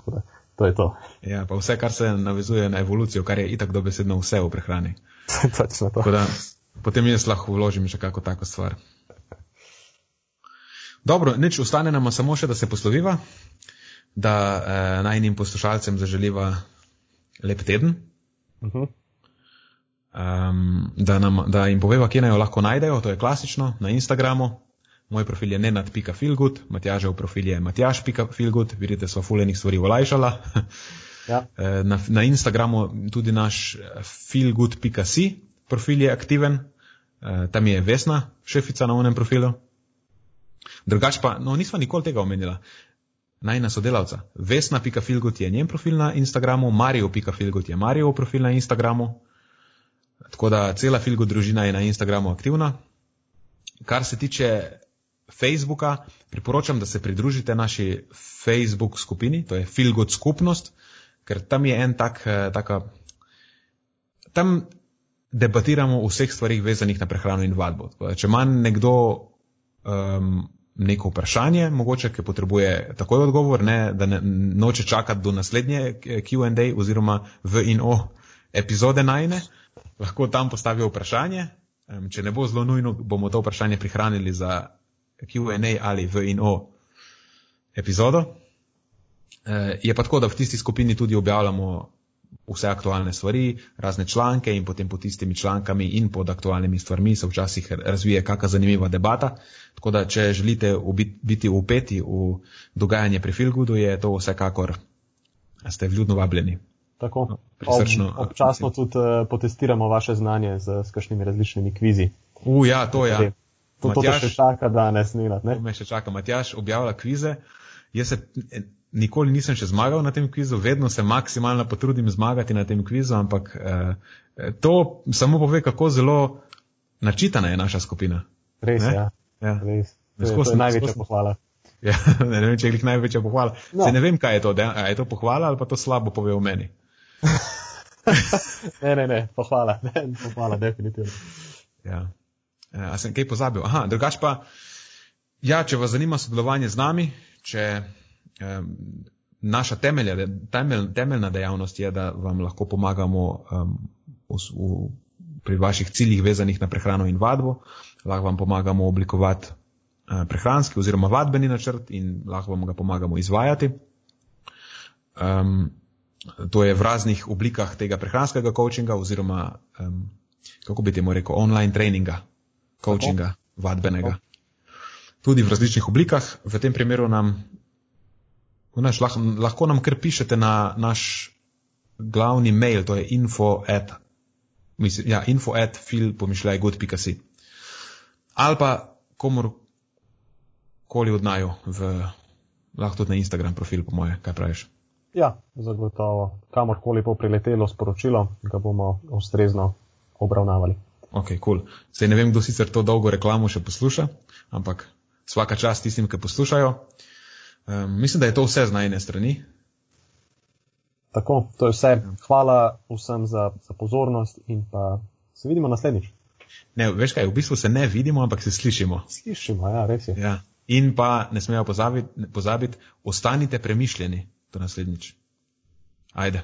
To je to. Ja, pa vse, kar se navezuje na evolucijo, kar je itak dobesedno vse v prehrani. Točno to. Da, potem jaz lahko vložim še kako tako stvar. Dobro, nič, ostane nam samo še, da se posloviva, da eh, najnim poslušalcem zaželiva lep teden, uh -huh. um, da, nam, da jim poveva, kje naj jo lahko najdejo, to je klasično, na Instagramu. Moj profil je nenad.filgut, Matjažev profil je matjaž.filgut, vidite, so fulenih stvari olajšala. Ja. na, na Instagramu tudi naš filgut.si profil je aktiven, uh, tam je Vesna, šefica na unem profilu. Drugač pa, no, nismo nikoli tega omenila. Najna sodelavca. Vesna.filgut je njen profil na Instagramu, Mario.filgut je Mario profil na Instagramu. Tako da cela Filgut družina je na Instagramu aktivna. Kar se tiče Facebooka, priporočam, da se pridružite naši Facebook skupini, to je Filgut skupnost, ker tam je en tak, eh, taka, tam debatiramo o vseh stvarih vezanih na prehrano in vadbo. Če ima nekdo um, neko vprašanje, mogoče, ki potrebuje takoj odgovor, ne, da ne, noče čakati do naslednje Q&A oziroma v in o epizode najne, lahko tam postavijo vprašanje. Um, če ne bo zelo nujno, bomo to vprašanje prihranili za Q&A ali v in o epizodo. Uh, je pa tako, da v tisti skupini tudi objavljamo vse aktualne stvari, razne članke in potem pod tistimi člankami in pod aktualnimi stvarmi se včasih razvije kakšna zanimiva debata. Tako da, če želite biti upeti v dogajanje pri Filgudu, je to vsekakor, ste vljudno vabljeni. Tako, no, Ob, občasno tudi uh, potestiramo vaše znanje z, z kakšnimi različnimi kvizi. U, ja, to je. Ja. To, Matjaž, to še čaka danes, ne? To me še čaka. Matjaš objavlja kvize. Jaz se nikoli nisem še zmagal na tem kvizu, vedno se maksimalno potrudim zmagati na tem kvizu, ampak eh, to samo pove, kako zelo načitana je naša skupina. Res, ne? ja. ja. Res. To je, to je največja pohvala. Ja, ne vem, če je jih največja pohvala. No. Ne vem, kaj je to, da je to pohvala ali pa to slabo pove o meni. ne, ne, ne, pohvala, ne, pohvala, definitivno. Ja. Uh, a sem kaj pozabil? Aha, drugač pa, ja, če vas zanima sodelovanje z nami, če naša temelja, temelj, temeljna dejavnost je, da vam lahko pomagamo um, v, v, pri vaših ciljih vezanih na prehrano in vadbo, lahko vam pomagamo oblikovati uh, prehranski oziroma vadbeni načrt in lahko vam ga pomagamo izvajati. Um, to je v raznih oblikah tega prehranskega coachinga oziroma, um, kako bi temu rekel, online treninga, coachinga, Tako? vadbenega. Tako. Tudi v različnih oblikah. V tem primeru nam, naš, lahko, lahko nam kar pišete na naš glavni mail, to je info at, mislim, ja, info at fil.pomišljajgood.si. Ali pa komor koli od naju, v, lahko tudi na Instagram profil, po moje, kaj praviš. Ja, zagotovo. Kamorkoli bo priletelo sporočilo, ga bomo ustrezno obravnavali. Ok, kul. Cool. Sej ne vem, kdo sicer to dolgo reklamo še posluša, ampak vsaka čast tistim, ki poslušajo. Um, mislim, da je to vse z najne strani. Tako, to je vse. Hvala vsem za, za pozornost in pa se vidimo naslednjič. Ne, veš kaj, v bistvu se ne vidimo, ampak se slišimo. Slišimo, ja, res je. Ja. In pa ne smejo pozabiti, pozabiti, ostanite premišljeni do naslednjič. Ajde.